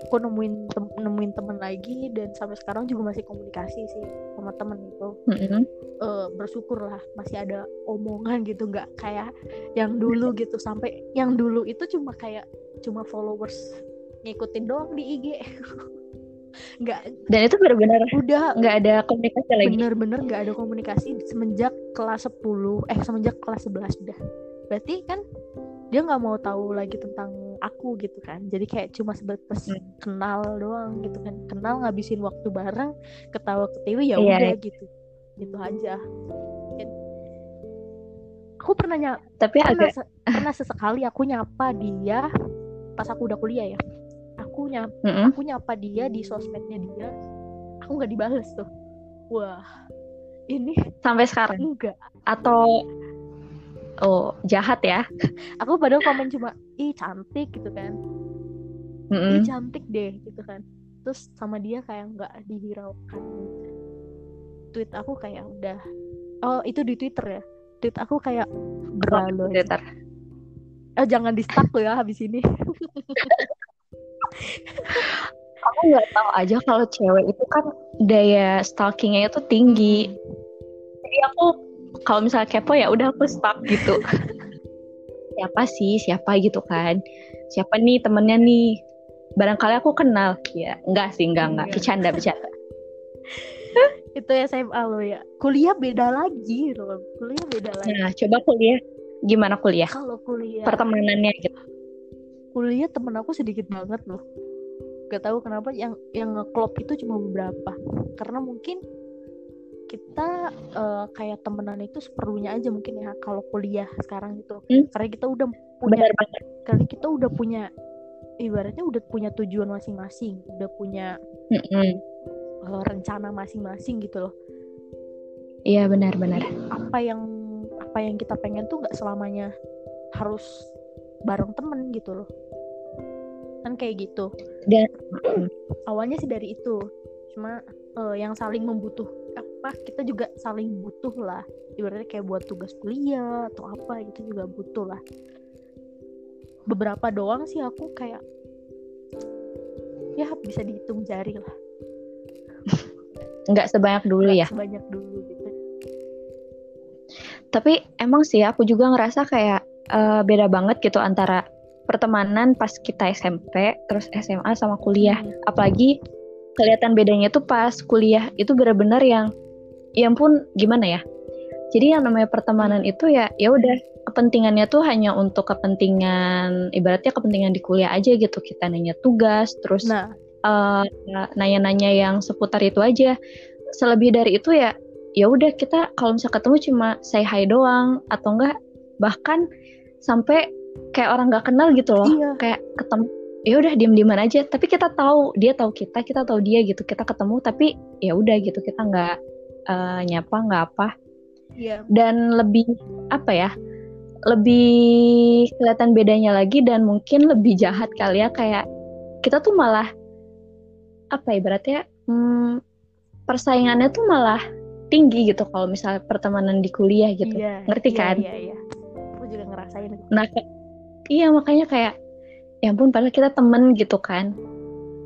aku nemuin tem- nemuin temen lagi dan sampai sekarang juga masih komunikasi sih sama temen itu Mm-mm. eh, bersyukur lah masih ada omongan gitu nggak kayak yang dulu gitu. Sampai yang dulu itu cuma kayak cuma followers ngikutin doang di IG nggak. Dan itu benar-benar udah. nggak ada komunikasi lagi. bener-bener nggak ada komunikasi semenjak kelas 10 eh semenjak kelas 11 udah. Berarti kan dia nggak mau tahu lagi tentang aku gitu kan. Jadi kayak cuma sebatas Hmm. kenal doang gitu kan. Kenal ngabisin waktu bareng ketawa ketiwi ya Iya. udah gitu. Gitu aja. Aku pernah nyapa Tapi pernah, agak se- pernah sesekali aku nyapa dia pas aku udah kuliah ya. Aku nyapa Mm-mm. aku nyapa dia di sosmednya dia. Aku nggak dibales tuh. Wah ini sampai sekarang? Enggak. Atau oh jahat ya. aku padahal komen cuma ih cantik gitu kan Mm-mm. ih cantik deh gitu kan terus sama dia kayak nggak dihiraukan tweet aku kayak udah oh itu di twitter ya tweet aku kayak berlalu Twitter. oh jangan di stuck lo ya habis ini Aku nggak tahu aja kalau cewek itu kan daya stalkingnya itu tinggi. Jadi aku kalau misalnya kepo ya udah aku stalk gitu. siapa sih siapa gitu kan? Siapa nih temennya nih? Barangkali aku kenal. Ya enggak sih enggak enggak. Enggak. Bercanda bercanda. itu SMA lo ya kuliah beda lagi loh kuliah beda lagi nah coba kuliah gimana kuliah kalau kuliah pertemanannya gitu kuliah temen aku sedikit banget loh gak tahu kenapa yang yang ngeklop itu cuma beberapa karena mungkin kita uh, kayak temenan itu seperlunya aja mungkin ya kalau kuliah sekarang itu hmm? karena kita udah punya kali kita udah punya ibaratnya udah punya tujuan masing-masing udah punya hmm. uh, rencana masing-masing gitu loh. Iya benar-benar apa yang apa yang kita pengen tuh nggak selamanya harus bareng temen gitu loh. Kan kayak gitu. Dan awalnya sih dari itu. Cuma uh, yang saling membutuh apa kita juga saling butuh lah. Ibaratnya kayak buat tugas kuliah atau apa gitu juga butuh lah. Beberapa doang sih aku kayak ya bisa dihitung jari lah. Nggak sebanyak dulu Nggak ya? sebanyak dulu gitu. Tapi emang sih aku juga ngerasa kayak uh, beda banget gitu antara pertemanan pas kita SMP terus SMA sama kuliah. Hmm. apalagi kelihatan bedanya tuh pas kuliah itu benar-benar yang ya pun gimana ya? Jadi yang namanya pertemanan itu ya ya udah kepentingannya tuh hanya untuk kepentingan ibaratnya kepentingan di kuliah aja gitu. Kita nanya tugas terus nah. uh, nanya-nanya yang seputar itu aja. Selebih dari itu ya ya udah kita kalau misalnya ketemu cuma say hi doang atau enggak bahkan sampai kayak orang nggak kenal gitu loh. Iya. kayak ketemu ya udah diem dieman aja. Tapi kita tahu dia tahu kita kita tahu dia gitu. Kita ketemu tapi ya udah gitu kita nggak uh, nyapa nggak apa yeah. dan lebih apa ya lebih kelihatan bedanya lagi dan mungkin lebih jahat kali ya kayak kita tuh malah apa ya ibaratnya hmm, persaingannya tuh malah tinggi gitu kalau misalnya pertemanan di kuliah gitu yeah, ngerti yeah, kan? Iya yeah, iya. Yeah. Aku juga ngerasain. Nah iya makanya kayak ya ampun padahal kita temen gitu kan.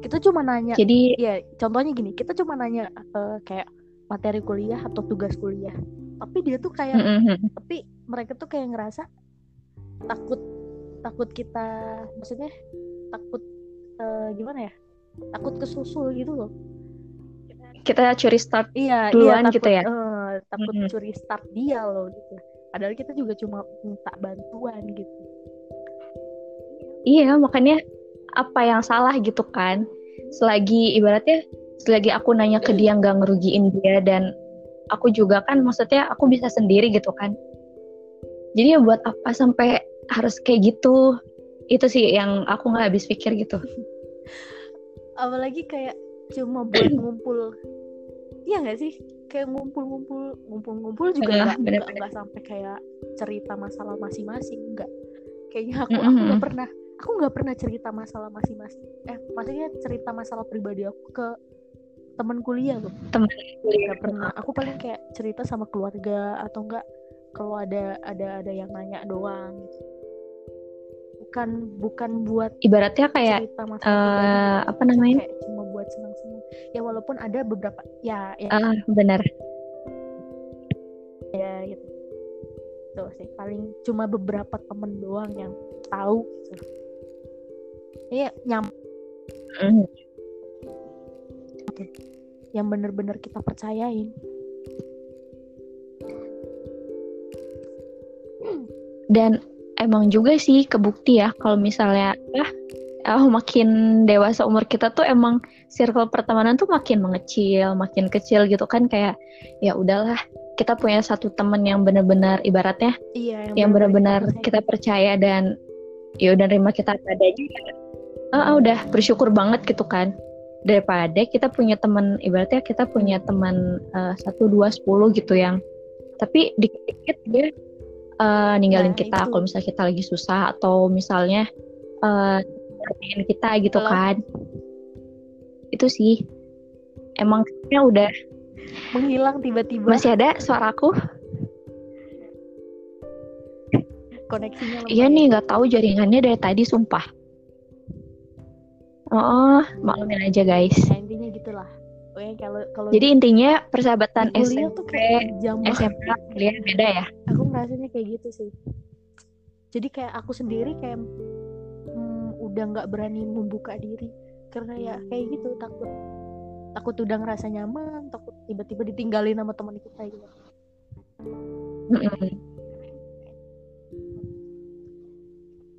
Kita cuma nanya. Jadi ya contohnya gini kita cuma nanya uh, kayak materi kuliah atau tugas kuliah. Tapi dia tuh kayak mm-hmm. tapi mereka tuh kayak ngerasa takut takut kita maksudnya takut uh, gimana ya? Takut kesusul gitu loh. Kita curi start iya, iya duluan iya, takut, gitu ya? uh, takut mm-hmm. curi start dia loh gitu. Padahal kita juga cuma minta bantuan gitu. Iya makanya apa yang salah gitu kan? Selagi ibaratnya selagi aku nanya ke dia nggak ngerugiin dia dan aku juga kan maksudnya aku bisa sendiri gitu kan. Jadi ya buat apa sampai harus kayak gitu? Itu sih yang aku nggak habis pikir gitu. Apalagi kayak cuma buat ngumpul. Iya nggak sih? Kayak ngumpul-ngumpul ngumpul-ngumpul juga nggak nggak sampai kayak cerita masalah masing-masing nggak. Kayaknya aku aku nggak pernah aku nggak pernah cerita masalah masing-masing. Eh maksudnya cerita masalah pribadi aku ke teman kuliah loh. Teman kuliah. Gak pernah. Aku paling kayak cerita sama keluarga atau enggak kalau ada ada ada yang nanya doang gitu. Bukan bukan buat ibaratnya kayak cerita uh, apa namanya? kayak cuma buat senang-senang. Ya walaupun ada beberapa ya ya. Uh, benar. Ya gitu. Tuh sih paling cuma beberapa temen doang yang tahu gitu. Iya nyam mm yang bener-bener kita percayain. Dan emang juga sih kebukti ya kalau misalnya ya oh, makin dewasa umur kita tuh emang circle pertemanan tuh makin mengecil, makin kecil gitu kan kayak ya udahlah kita punya satu temen yang benar-benar ibaratnya iya, yang, yang benar-benar kita percaya. dan ya udah nerima kita padanya oh, oh, udah bersyukur banget gitu kan daripada kita punya teman ibaratnya kita punya teman eh, satu dua sepuluh gitu yang tapi dikit-dikit dia uh, ninggalin nah, kita kalau misalnya kita lagi susah atau misalnya uh, kita gitu Halo. kan. Itu sih. Emang udah menghilang tiba-tiba. Masih ada suaraku koneksinya iya nih nggak tahu jaringannya dari tadi sumpah Oh, maklumin aja guys. Ya, intinya gitulah. Oke, kalau kalau Jadi intinya persahabatan SMP, tuh kayak SMA kuliah beda ya? Aku ngerasanya kayak gitu sih. Jadi kayak aku sendiri kayak hmm, udah nggak berani membuka diri karena ya kayak gitu takut takut udah ngerasa nyaman takut tiba-tiba ditinggalin sama teman kita gitu.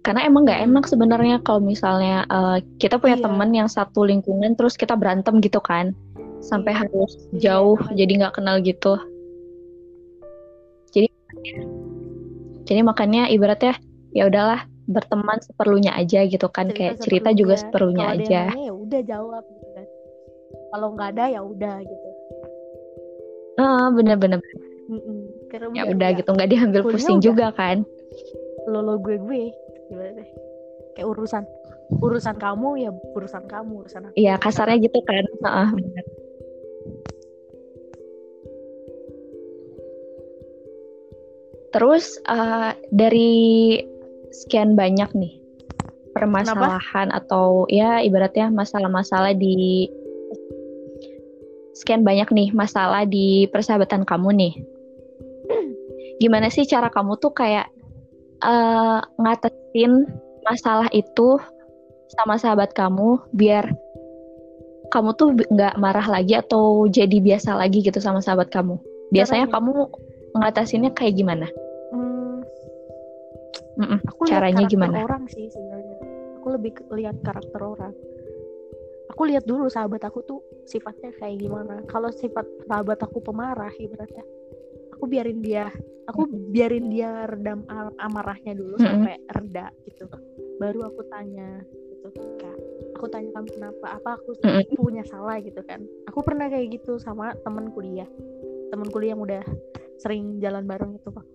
Karena emang nggak enak sebenarnya kalau misalnya uh, kita punya Iya. teman yang satu lingkungan terus kita berantem gitu kan. Sampai Iya. harus Iya, jauh makanya. jadi nggak kenal gitu. Jadi jadi makanya ibaratnya ya udahlah berteman seperlunya aja gitu kan. Kayak cerita juga seperlunya yang aja. ya udah jawab gitu kan. Kalau nggak ada ya udah gitu. Ah bener-bener Mm-mm. Karena ya udah nggak gitu nggak diambil pusing udah. juga kan. lo lo gue gue gimana deh? Kayak urusan. Urusan kamu ya urusan kamu urusan aku. Iya kasarnya gitu kan. Heeh, bener. Terus eh, dari sekian banyak nih permasalahan atau ya ibaratnya masalah-masalah di sekian banyak nih masalah di persahabatan kamu nih. Gimana sih cara kamu tuh kayak eh, ngatasin masalah itu sama sahabat kamu biar kamu tuh nggak marah lagi atau jadi biasa lagi gitu sama sahabat kamu. Biasanya Caranya? kamu ngatasinnya kayak gimana? Hmm, Mm-mm. aku lihat Caranya karakter gimana? orang sih sebenarnya aku lebih lihat karakter orang aku lihat dulu sahabat aku tuh sifatnya kayak gimana kalau sifat sahabat aku pemarah ibaratnya aku biarin dia aku biarin dia redam am- amarahnya dulu Mm-mm. sampai reda gitu. Baru aku tanya gitu kak aku tanya kamu kenapa? Apa aku Mm-mm. punya salah? Gitu kan. Aku pernah kayak gitu sama temen kuliah. Temen kuliah yang udah sering jalan bareng itu pak.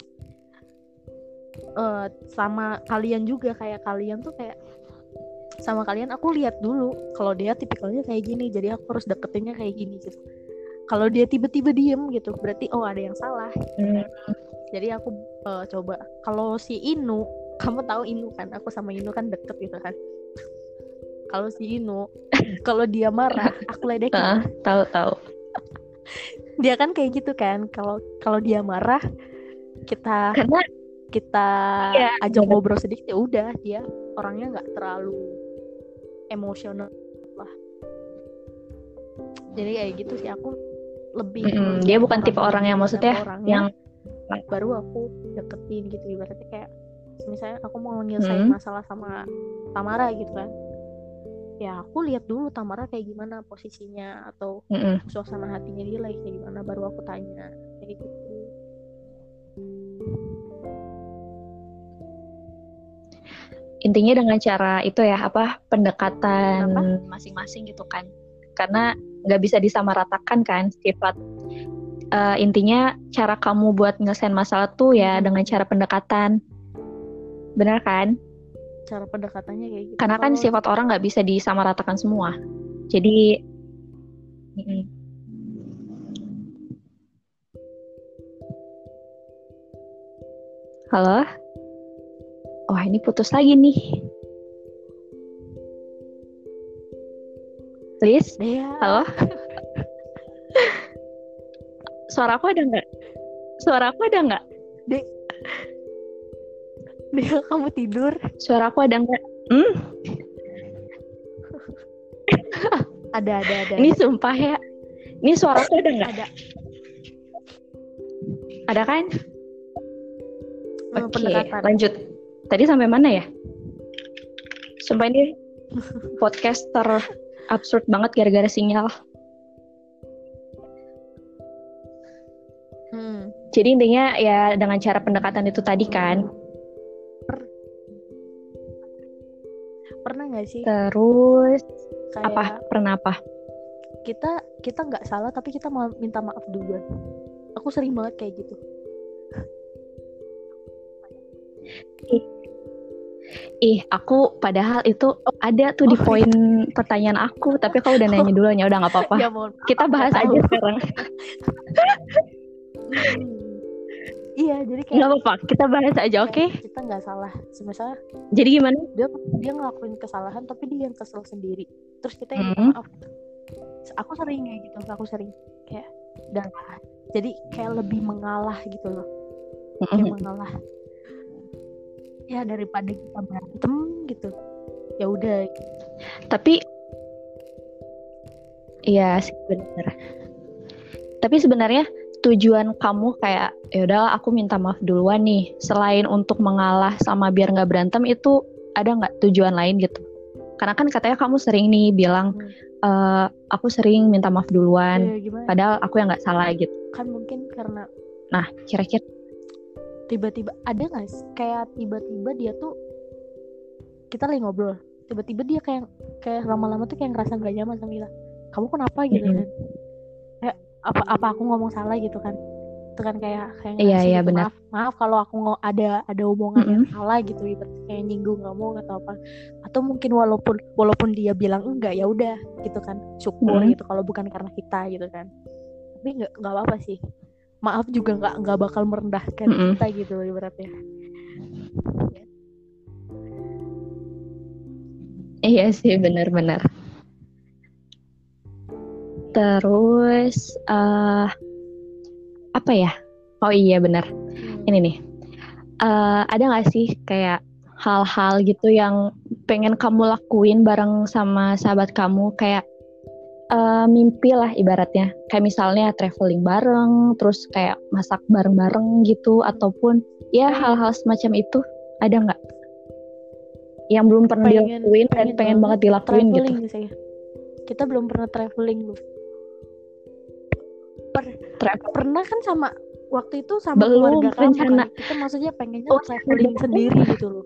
Eh, sama kalian juga kayak kalian tuh kayak sama kalian aku lihat dulu kalau dia tipikalnya kayak gini jadi aku harus deketinnya kayak gini gitu kalau dia tiba-tiba diem gitu berarti oh ada yang salah. Mm. jadi aku eh, coba. Kalau si Inu kamu tahu Inu kan? Aku sama Inu kan deket gitu kan. Kalau si Inu kalau dia marah aku ledekin. Ah, tahu tahu. dia kan kayak gitu kan? Kalau kalau dia marah kita Karena kita Iya, ajak ngobrol sedikit ya udah dia orangnya nggak terlalu emosional lah. Jadi kayak gitu sih aku lebih mm-mm, dia bukan tipe orang yang maksudnya orangnya, yang baru aku deketin gitu ibaratnya kayak misalnya aku mau nyelesain Hmm. masalah sama Tamara gitu kan. Ya aku lihat dulu Tamara kayak gimana posisinya atau mm-mm. suasana hatinya dia lagi kayak gimana baru aku tanya kayak gitu. Intinya dengan cara itu ya apa pendekatan masing-masing gitu kan karena nggak bisa disamaratakan kan sifat eh, intinya cara kamu buat ngelesain masalah tuh ya Hmm. dengan cara pendekatan. Benar kan? Cara pendekatannya kayak gitu. Karena kan sifat orang nggak bisa disamaratakan semua. Jadi mm-mm. halo? Wah ini putus lagi nih Liz Dea halo? Suara aku ada nggak? Suara aku ada nggak? Dea kamu tidur. Suara aku ada nggak? Hmm? Ada ada ada ini sumpah ya. Ini suara aku ada nggak? Ada. Ada kan? Oke, pendekatan. lanjut. Tadi sampai mana ya? Sumpah ini podcast ter absurd banget gara-gara sinyal. Hmm. Jadi intinya ya dengan cara pendekatan itu tadi kan. pernah nggak sih Terus kayak apa? Pernah apa? kita kita nggak salah tapi kita mau minta maaf duluan aku sering banget kayak gitu Ih, aku padahal itu ada tuh di Oh, poin pertanyaan aku, tapi kau udah nanya duluan ya udah nggak apa-apa. ya Kita bahas aja sekarang. Hmm. iya jadi kayak Nggak apa-apa, kita bahas aja, oke? kayak kita nggak salah misalnya Jadi gimana? dia dia ngelakuin kesalahan tapi dia yang kesel sendiri terus kita yang Hmm. maaf aku sering kayak gitu aku sering kayak dan jadi kayak lebih mengalah gitu loh kayak mengalah ya daripada kita berantem gitu ya udah Tapi Iya sih bener. Tapi sebenarnya tujuan kamu kayak ya udahlah aku minta maaf duluan nih. Selain untuk mengalah sama biar nggak berantem itu ada nggak tujuan lain gitu? Karena kan katanya kamu sering nih bilang Hmm. "Eh, aku sering minta maaf duluan. Ya? Padahal aku yang nggak salah gitu. Kan mungkin karena Nah kira-kira tiba-tiba ada nggak sih? Kayak tiba-tiba dia tuh kita lagi ngobrol. Tiba-tiba dia kayak kayak lama-lama tuh kayak ngerasa gak nyaman sama kita. Kamu kenapa gitu kan? Kayak apa apa aku ngomong salah gitu kan? Itu kan kayak kayak Iya, iya, gitu, benar. maaf maaf kalau aku ngo ada ada omongan yang Mm-mm. salah gitu kayak nyinggung kamu atau apa. Atau mungkin walaupun walaupun dia bilang enggak ya udah gitu kan. Syukur Mm-mm. gitu kalau bukan karena kita gitu kan. Tapi nggak nggak apa-apa sih maaf juga nggak nggak bakal merendahkan Mm-mm. kita gitu loh ibaratnya Iya sih benar-benar. Terus eh apa ya? Oh iya benar. Ini nih. Eh ada nggak sih kayak hal-hal gitu yang pengen kamu lakuin bareng sama sahabat kamu kayak eh mimpi lah ibaratnya. Kayak misalnya traveling bareng, terus kayak masak bareng-bareng gitu ataupun ya hal-hal semacam itu. Ada nggak? Yang belum pernah Pengen- dilakuin dan pengen pengen banget dilakuin gitu. misalnya kita belum pernah traveling loh Travel. pernah kan sama waktu itu sama Belum, keluarga rencana. kan kita maksudnya pengennya Oh, traveling belum. sendiri gitu loh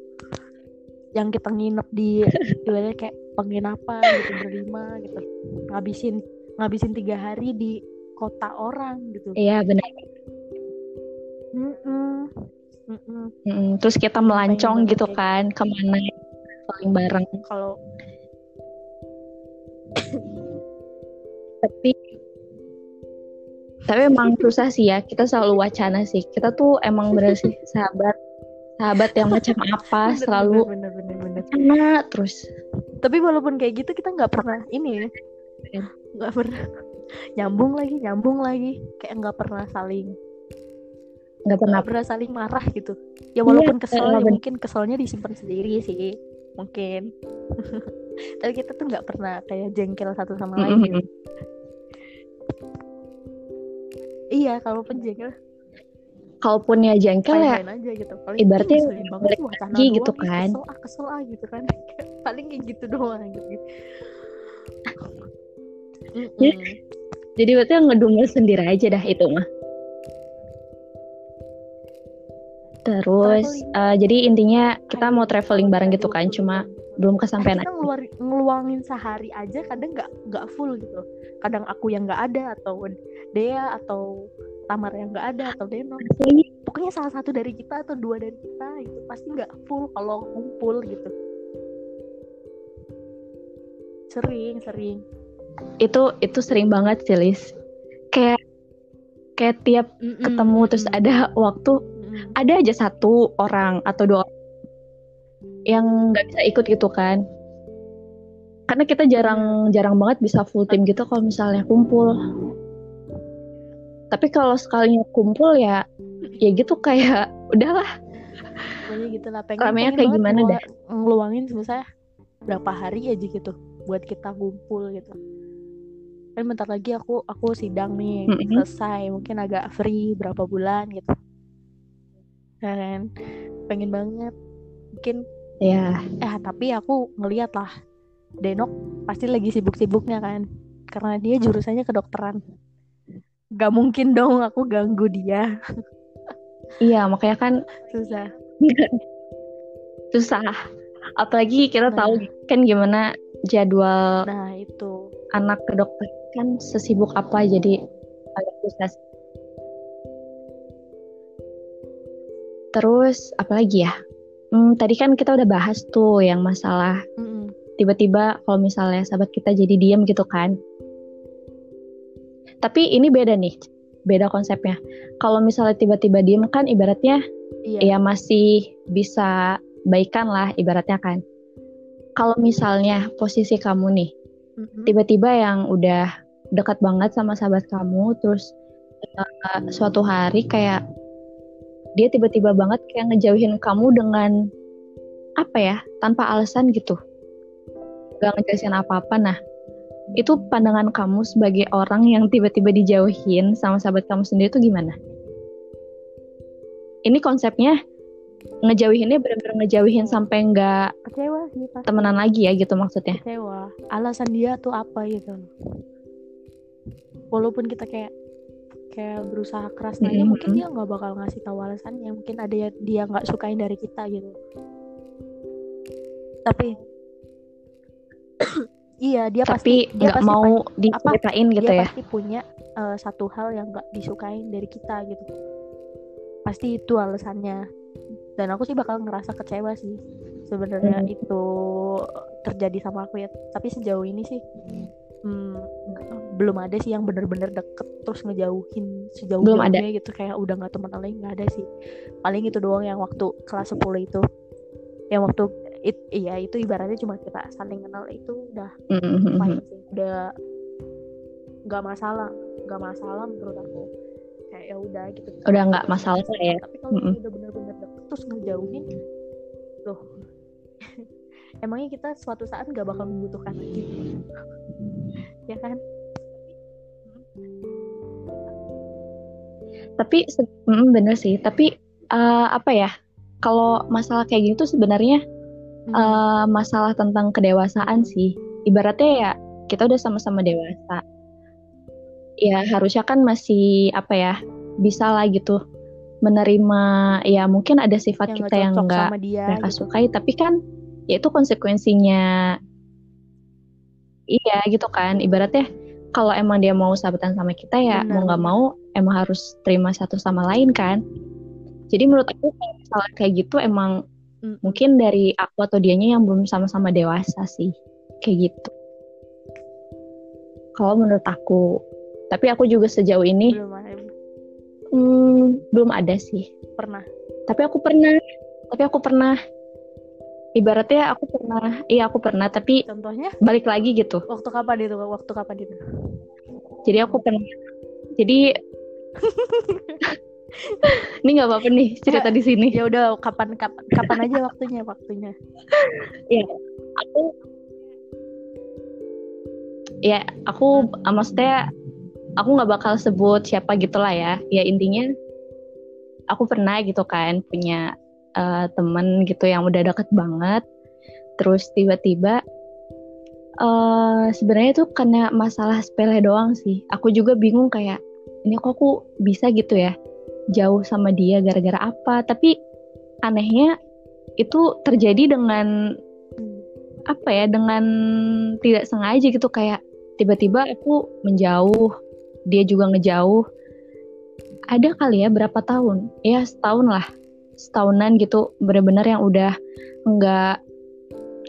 yang kita nginep di ibaratnya kayak penginapan gitu berlima gitu ngabisin ngabisin tiga hari di kota orang gitu Iya benar. Mm-mm. Mm-mm. Mm, terus kita melancong gitu kayak kan ke mana paling bareng. kalau Tapi tapi emang susah sih ya. Kita selalu wacana sih. Kita tuh emang bener sih sahabat sahabat yang macam apa bener, selalu bener bener bener, bener. terus. Tapi walaupun kayak gitu kita nggak pernah ini ya. Iya. nggak pernah. Nyambung lagi nyambung lagi. Kayak nggak pernah saling. Nggak pernah. Pernah saling marah gitu. Ya walaupun kesel iya, ya mungkin keselnya disimpan sendiri sih. Mungkin. Tapi kita tuh nggak pernah kayak jengkel satu sama lain. Gitu. Mm-mm. iya kalaupun jengkel Kalaupun ya jengkel ya aja gitu. Paling ibaratnya "Ih, ngeselin banget sih wacana lagi gitu kan." kesel ah kesel ah gitu kan. Paling kayak gitu doang gitu. Jadi berarti ngedumel sendiri aja dah itu mah. Terus Traveling. eh, jadi intinya kita mau traveling bareng gitu kan, cuma dulu- belum kesampaian kita ngeluar, ngeluangin sehari aja kadang nggak nggak full gitu. Kadang aku yang nggak ada atau Dea atau Tamar yang nggak ada atau Deno pokoknya salah satu dari kita atau dua dari kita gitu pasti nggak full kalau kumpul gitu. Sering sering. Itu itu sering banget sih, Lis. Kayak kayak tiap Mm-mm, ketemu terus ada waktu ada aja satu orang atau dua orang yang nggak bisa ikut gitu kan. Karena kita jarang jarang banget bisa full tim gitu kalau misalnya kumpul tapi kalau sekalinya kumpul ya ya gitu kayak udahlah. Pokoknya gitu lah pengen, Ramenya pengen kayak gimana ngelu- ngeluangin misalnya berapa hari aja gitu buat kita kumpul gitu. Kan bentar lagi aku aku sidang nih Mm-mm. selesai mungkin agak free berapa bulan gitu. Kan? Pengen banget. Mungkin ya eh tapi aku ngeliat lah Denok pasti lagi sibuk-sibuknya kan. Karena dia jurusannya kedokteran gak mungkin dong aku ganggu dia iya makanya kan susah susah apalagi kita Nah. tahu kan gimana jadwal nah itu anak ke dokter kan sesibuk apa jadi agak susah terus apalagi ya Hmm, tadi kan kita udah bahas tuh yang masalah Mm-mm. tiba-tiba kalau misalnya sahabat kita jadi diem gitu kan. Tapi ini beda nih, beda konsepnya. Kalau misalnya tiba-tiba diem kan ibaratnya iya ya masih bisa baikan lah ibaratnya kan. Kalau misalnya posisi kamu nih, Mm-mm. tiba-tiba yang udah dekat banget sama sahabat kamu, terus eh, suatu hari kayak dia tiba-tiba banget kayak ngejauhin kamu dengan apa ya, tanpa alasan gitu, gak ngejelasin apa-apa. Nah, itu pandangan kamu sebagai orang yang tiba-tiba dijauhin sama sahabat kamu sendiri itu gimana? Ini konsepnya ngejauhinnya benar-benar ngejauhin sampai nggak kecewa sih pasti. temenan lagi ya gitu maksudnya? kecewa alasan dia tuh apa gitu walaupun kita kayak kayak berusaha keras nanya Mhm. mungkin dia nggak bakal ngasih tahu alasannya mungkin ada ya dia nggak sukain dari kita gitu tapi iya dia pasti Tapi dia nggak pasti mau diceritain gitu dia ya? pasti punya eh, satu hal yang nggak disukain dari kita gitu pasti itu alasannya dan aku sih bakal ngerasa kecewa sih sebenarnya Hmm. itu terjadi sama aku ya tapi sejauh ini sih hmm, belum ada sih yang bener-bener deket terus ngejauhin sejauh Belum ada. gitu kayak udah nggak teman lagi nggak ada sih paling itu doang yang waktu kelas 10 itu yang waktu it, iya itu ibaratnya cuma kita saling kenal itu udah Mhm. fine sih udah nggak masalah nggak masalah menurut aku kayak ya udah gitu Udah nggak masalah lah ya. tapi kalau Mm-mm. udah bener-bener deket terus ngejauhin loh emangnya kita suatu saat nggak bakal membutuhkan lagi ya kan Tapi mm, bener sih. Tapi eh, apa ya? Kalau masalah kayak gitu sebenarnya Eh, masalah tentang kedewasaan sih. Ibaratnya ya kita udah sama-sama dewasa. Ya harusnya kan masih apa ya? Bisa lah gitu menerima ya mungkin ada sifat yang kita yang nggak mereka gitu. sukai tapi kan ya itu konsekuensinya iya gitu kan ibaratnya kalau emang dia mau sahabatan sama kita ya Benar, mau nggak mau emang harus terima satu sama lain kan jadi menurut aku kalau kayak gitu emang Mungkin dari aku atau dianya yang belum sama-sama dewasa sih kayak gitu. Kalau menurut aku tapi aku juga sejauh ini belum ada hmm, belum ada sih. Pernah. Tapi aku pernah tapi aku pernah. Ibaratnya aku pernah iya aku pernah tapi contohnya? balik lagi gitu. Waktu kapan itu? Waktu kapan itu? Jadi aku pernah. Jadi ini nggak apa-apa nih cerita di sini. Ya udah kapan kapan kapan aja waktunya waktunya. Aku ya aku ah, maksudnya aku nggak bakal sebut siapa gitulah ya. Ya intinya aku pernah gitu kan punya eh, temen gitu yang udah deket banget. Terus tiba-tiba eh sebenarnya itu karena masalah sepele doang sih. Aku juga bingung kayak ini kok aku bisa gitu ya jauh sama dia gara-gara apa. Tapi anehnya itu terjadi dengan apa ya dengan tidak sengaja gitu. Kayak tiba-tiba aku menjauh dia juga ngejauh. Ada kali ya berapa tahun? Ya setahun lah. Setahunan gitu benar-benar yang udah nggak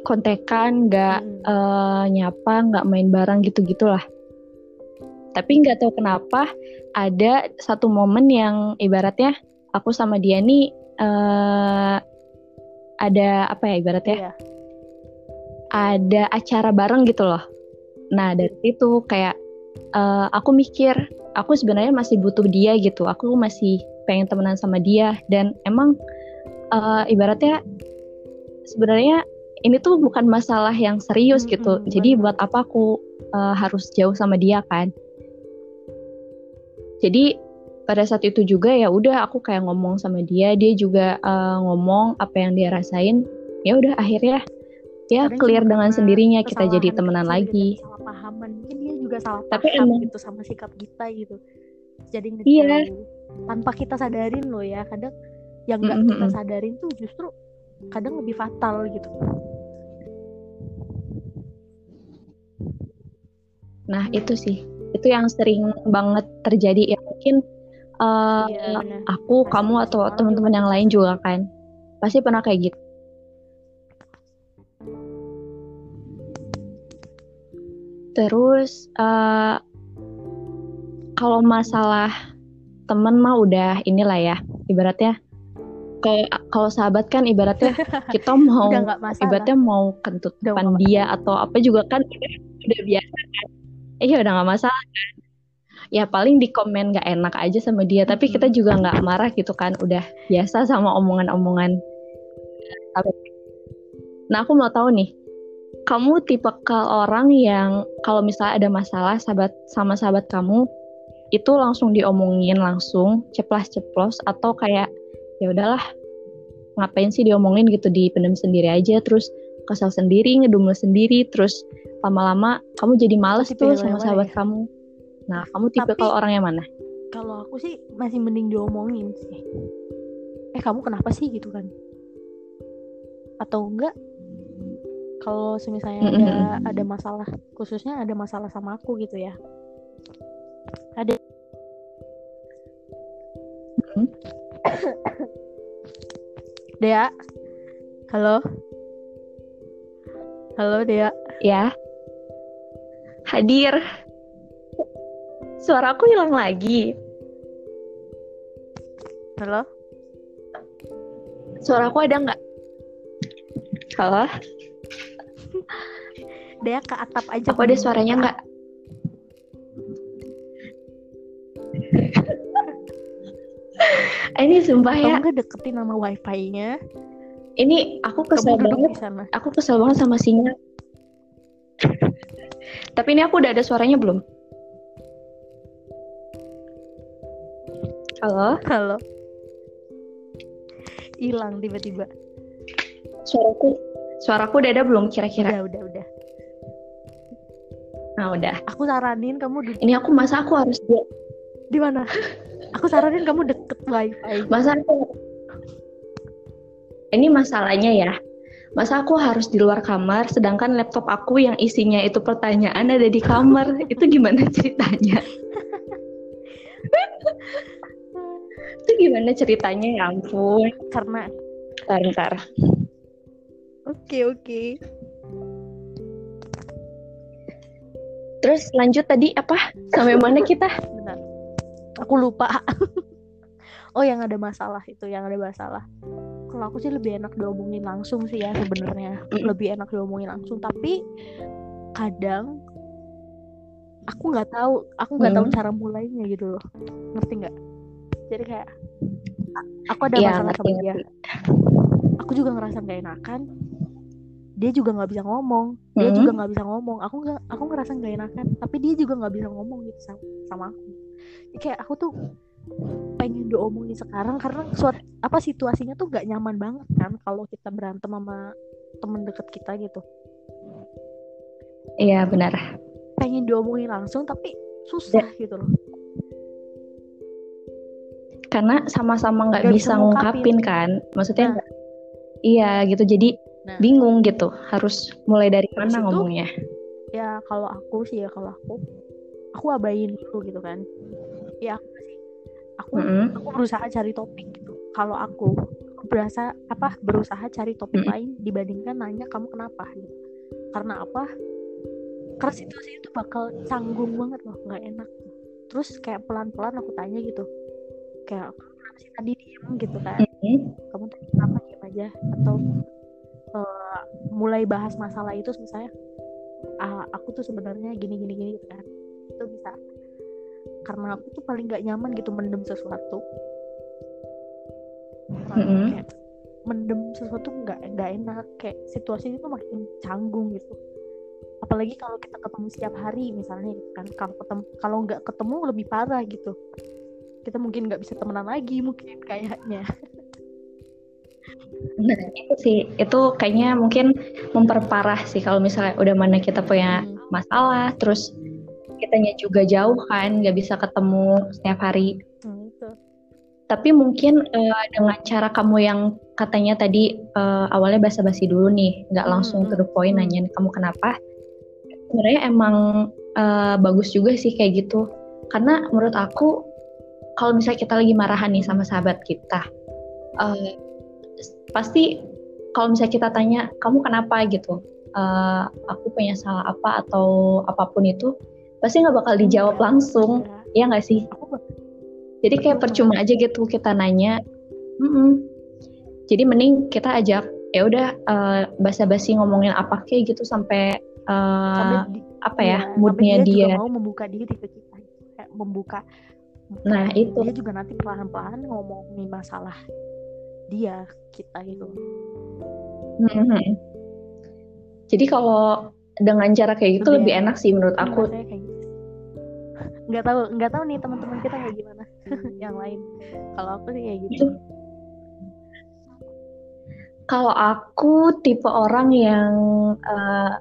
kontekan nggak Hmm. eh, nyapa nggak main bareng gitu gitulah tapi nggak tahu kenapa ada satu momen yang ibaratnya aku sama dia nih eh ada apa ya ibaratnya Iya. ada acara bareng gitu loh. Nah dari situ kayak eh, aku mikir aku sebenarnya masih butuh dia gitu. Aku masih pengen temenan sama dia dan emang eh, ibaratnya sebenarnya ini tuh bukan masalah yang serius gitu. Jadi benar. buat apa aku eh, harus jauh sama dia kan? Jadi pada saat itu juga ya udah aku kayak ngomong sama dia, dia juga eh, ngomong apa yang dia rasain. Ya udah akhirnya ya Kadang clear dengan sendirinya kita jadi kesalahan temenan lagi. gitu, salah pahaman mungkin dia juga salah Tapi paham emang- gitu sama sikap kita gitu jadi Iya. tanpa kita sadarin loh ya kadang yang nggak Mm-mm, kita mm-mm. sadarin tuh justru kadang lebih fatal gitu Nah itu sih, itu yang sering banget terjadi ya. Mungkin Iya, benar. aku, kamu atau teman-teman yang lain juga kan, pasti pernah kayak gitu. Terus eh, kalau masalah temen mah udah inilah ya, ibaratnya kayak kalau sahabat kan ibaratnya kita mau ibaratnya mau kentut depan dia atau apa juga kan udah, udah biasa kan iya udah nggak masalah kan. Ya paling di komen nggak enak aja sama dia tapi kita juga nggak marah gitu kan. Udah biasa sama omongan-omongan. Nah aku mau tahu nih. Kamu tipe orang yang kalau misalnya ada masalah sahabat sama sahabat kamu itu langsung diomongin langsung ceplas ceplos atau kayak ya udahlah ngapain sih diomongin gitu di pendem sendiri aja terus kesal sendiri ngedumel sendiri terus lama-lama kamu jadi males tuh sama sahabat ya? kamu. Nah kamu tipe kalau orang yang mana? kalau aku sih masih mending diomongin sih. Eh kamu kenapa sih gitu kan? Atau enggak? Kalau misalnya mm -hmm. ada ada masalah khususnya ada masalah sama aku gitu ya. Ada hmm? Dea? Halo? Halo Dea? Ya hadir suaraku hilang lagi halo suaraku ada nggak halo Dea ke atap aja. Aku ada suaranya nggak? ini sumpah ya. Kamu deketin nama wifi-nya. Ini aku kesel banget. Aku kesel banget sama sinyal. Tapi ini aku udah ada suaranya belum? Halo? Halo. Hilang tiba-tiba. Suaraku Suaraku udah ada belum kira-kira? Udah, udah, udah. Nah, udah. Aku saranin kamu di Ini aku masa aku harus di Di mana? aku saranin kamu deket wifi. Masa aku Ini masalahnya ya. Masa aku harus di luar kamar sedangkan laptop aku yang isinya itu pertanyaan ada di kamar. itu gimana ceritanya? itu gimana ceritanya ya ampun. Karena Bentar, bentar. Oke, oke. Terus lanjut tadi apa? Sampai mana kita? Benar. Aku lupa. oh, yang ada masalah itu, yang ada masalah. Kalau aku sih lebih enak diomongin langsung sih ya sebenarnya. Lebih enak diomongin langsung, tapi kadang aku nggak tahu, aku nggak hmm. tahu cara mulainya gitu loh. Ngerti nggak? Jadi kayak aku ada ya, masalah sama dia. Aku juga ngerasa gak enakan dia juga nggak bisa ngomong dia hmm. juga nggak bisa ngomong aku nggak aku ngerasa nggak enakan tapi dia juga nggak bisa ngomong gitu sama, sama aku Jadi kayak aku tuh pengen diomongin sekarang karena suat apa situasinya tuh gak nyaman banget kan kalau kita berantem sama temen deket kita gitu. Iya benar. Pengen diomongin langsung tapi susah ya. gitu loh. Karena sama-sama nggak bisa ngungkapin. kan? Maksudnya nah. iya gitu. Jadi nah, bingung gitu harus mulai dari mana ngomongnya? ya kalau aku sih ya kalau aku aku abain dulu gitu kan. Ya aku aku mm -hmm. aku berusaha cari topik gitu. Kalau aku berasa apa berusaha cari topik mm -hmm. lain dibandingkan nanya kamu kenapa gitu. Karena apa? Karena situasi itu bakal canggung banget loh nggak enak. Terus kayak pelan pelan aku tanya gitu. Kayak kamu kenapa sih tadi diem? gitu kan. Mm -hmm. kamu tadi kenapa diem aja? Atau uh, mulai bahas masalah itu misalnya ah, aku tuh sebenarnya gini gini gini gitu kan karena aku tuh paling gak nyaman gitu mendem sesuatu. Mm -hmm. kayak mendem sesuatu nggak nggak enak. Kayak situasi itu makin canggung gitu. Apalagi kalau kita ketemu setiap hari misalnya gitu kan. Kalau ketemu kalau nggak ketemu lebih parah gitu. Kita mungkin nggak bisa temenan lagi mungkin kayaknya. Nah, itu sih, itu kayaknya mungkin memperparah sih kalau misalnya udah mana kita punya hmm. masalah, terus kitanya juga jauh kan, nggak bisa ketemu setiap hari. Hmm, Tapi mungkin uh, dengan cara kamu yang katanya tadi uh, awalnya basa-basi dulu nih, nggak hmm, langsung hmm. to the point nanya kamu kenapa. Sebenarnya emang uh, bagus juga sih kayak gitu. Karena menurut aku kalau misalnya kita lagi marahan nih sama sahabat kita, uh, pasti kalau misalnya kita tanya kamu kenapa gitu uh, aku punya salah apa atau apa pun itu pasti nggak bakal dijawab langsung. Ya nggak sih? Jadi kayak percuma aja gitu kita nanya. Mm -mm. jadi mending kita ajak ya udah uh, basa-basi ngomongin apa kayak gitu sampai, uh, di, apa ya, ya moodnya dia, dia. juga mau membuka diri ke kita kayak membuka nah itu. dia juga nanti pelan-pelan ngomongin masalah dia kita gitu. Hmm. Jadi kalau dengan cara kayak gitu lebih, enak sih menurut aku. Rasanya kayak gitu. Nggak tahu, nggak tahu nih teman-teman kita kayak gimana yang lain. Kalau aku sih kayak gitu. Kalau aku tipe orang yang uh,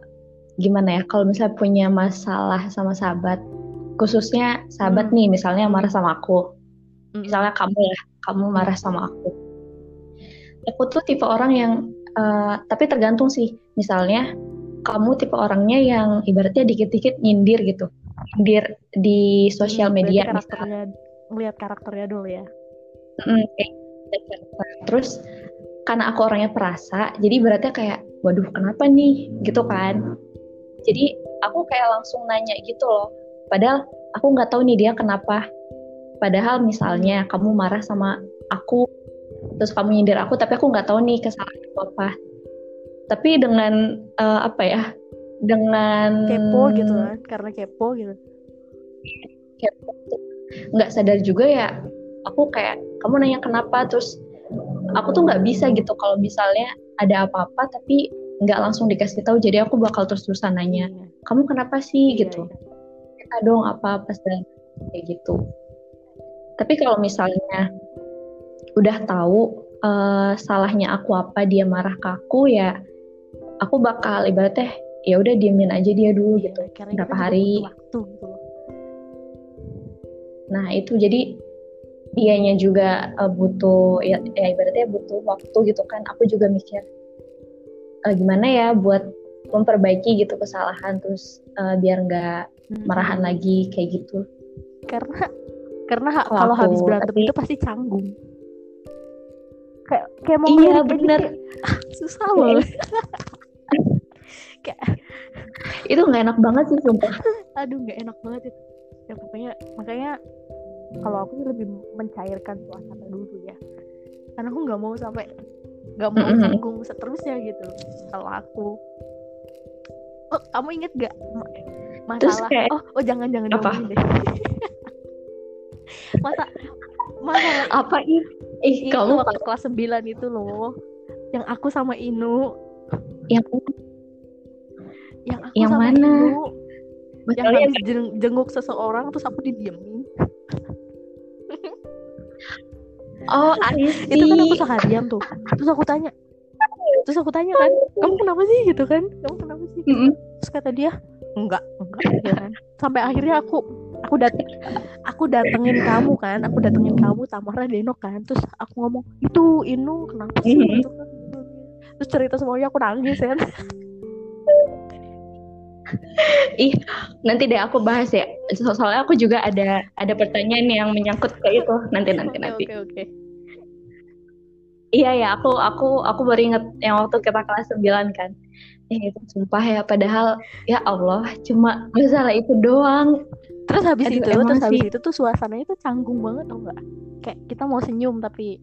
gimana ya? Kalau misalnya punya masalah sama sahabat, khususnya sahabat Hmm. nih, misalnya marah sama aku, Mm-mm. misalnya kamu ya, kamu marah sama aku. Aku tuh tipe orang yang, uh, tapi tergantung sih. Misalnya kamu tipe orangnya yang ibaratnya dikit-dikit nyindir gitu, nyindir di sosial Hmm, media misalnya. karakternya melihat karakternya dulu ya. Mm, kayak terus karena aku orangnya perasa jadi beratnya kayak waduh kenapa nih? Gitu kan. Jadi aku kayak langsung nanya gitu loh. Padahal aku nggak tahu nih dia kenapa. Padahal misalnya kamu marah sama aku terus kamu nyindir aku tapi aku nggak tahu nih kesalahan aku apa tapi dengan eh, apa ya dengan Kepo gitu kan, karena kepo gitu. kepo. Tuh nggak sadar juga ya aku kayak kamu nanya kenapa? Terus aku tuh nggak bisa gitu kalau misalnya ada apa-apa tapi nggak langsung dikasih tahu jadi aku bakal terus-terusan nanya Iya, kamu kenapa sih? Iya, gitu. iya. kita dong apa-apa dan kayak gitu. Tapi kalau misalnya udah tahu eh, salahnya aku apa dia marah ke aku ya aku bakal ibaratnya ya udah diemin aja dia dulu Iya, gitu karena berapa hari. waktu gitu. Nah itu jadi dianya juga uh, butuh ya, ya ibaratnya butuh waktu gitu kan. Aku juga mikir uh, gimana ya buat memperbaiki gitu kesalahan terus uh, biar nggak Hmm. marahan lagi kayak gitu. Karena karena ha- Kalau habis berantem tapi- itu pasti canggung. Kayak kayak mau Iya aja bener. kayak, ah, susah loh. Itu nggak enak banget sih sumpah. Aduh nggak enak banget itu. Ya pokoknya makanya kalau aku sih lebih mencairkan suasana dulu ya. Karena aku nggak mau sampai nggak mau Mm-mm. canggung seterusnya gitu. Kalau aku Oh, kamu inget gak Terus masalah? kayak- Oh, oh jangan jangan Apa? deh. Masa masalah Apa ih? Ih itu kamu waktu kelas 9 itu loh. Yang aku sama Inu, yang yang aku Yang sama mana? Inu yang masalahnya habis jeng- jenguk seseorang terus aku didiemin. oh I itu kan aku seharian tuh. Terus aku tanya terus aku tanya kan kamu kenapa sih? Gitu kan. Kamu kenapa sih? Mm-mm. terus kata dia enggak enggak gitu kan. Sampai akhirnya aku aku dat aku datengin kamu kan aku datengin kamu Tamara Deno kan. Terus aku ngomong itu Inu kenapa sih? Gitu kan. Terus cerita semuanya aku nangis kan Ih, nanti deh aku bahas ya. So- Soalnya aku juga ada ada pertanyaan yang menyangkut ke itu. Nanti nanti nanti. oke oke Iya ya, aku aku aku baru inget yang waktu kita kelas 9 kan. Eh itu sumpah ya, padahal ya Allah, cuma masalah itu doang. terus habis Aduh, itu emang terus habis itu tuh suasananya tuh canggung banget tau nggak kayak kita mau senyum tapi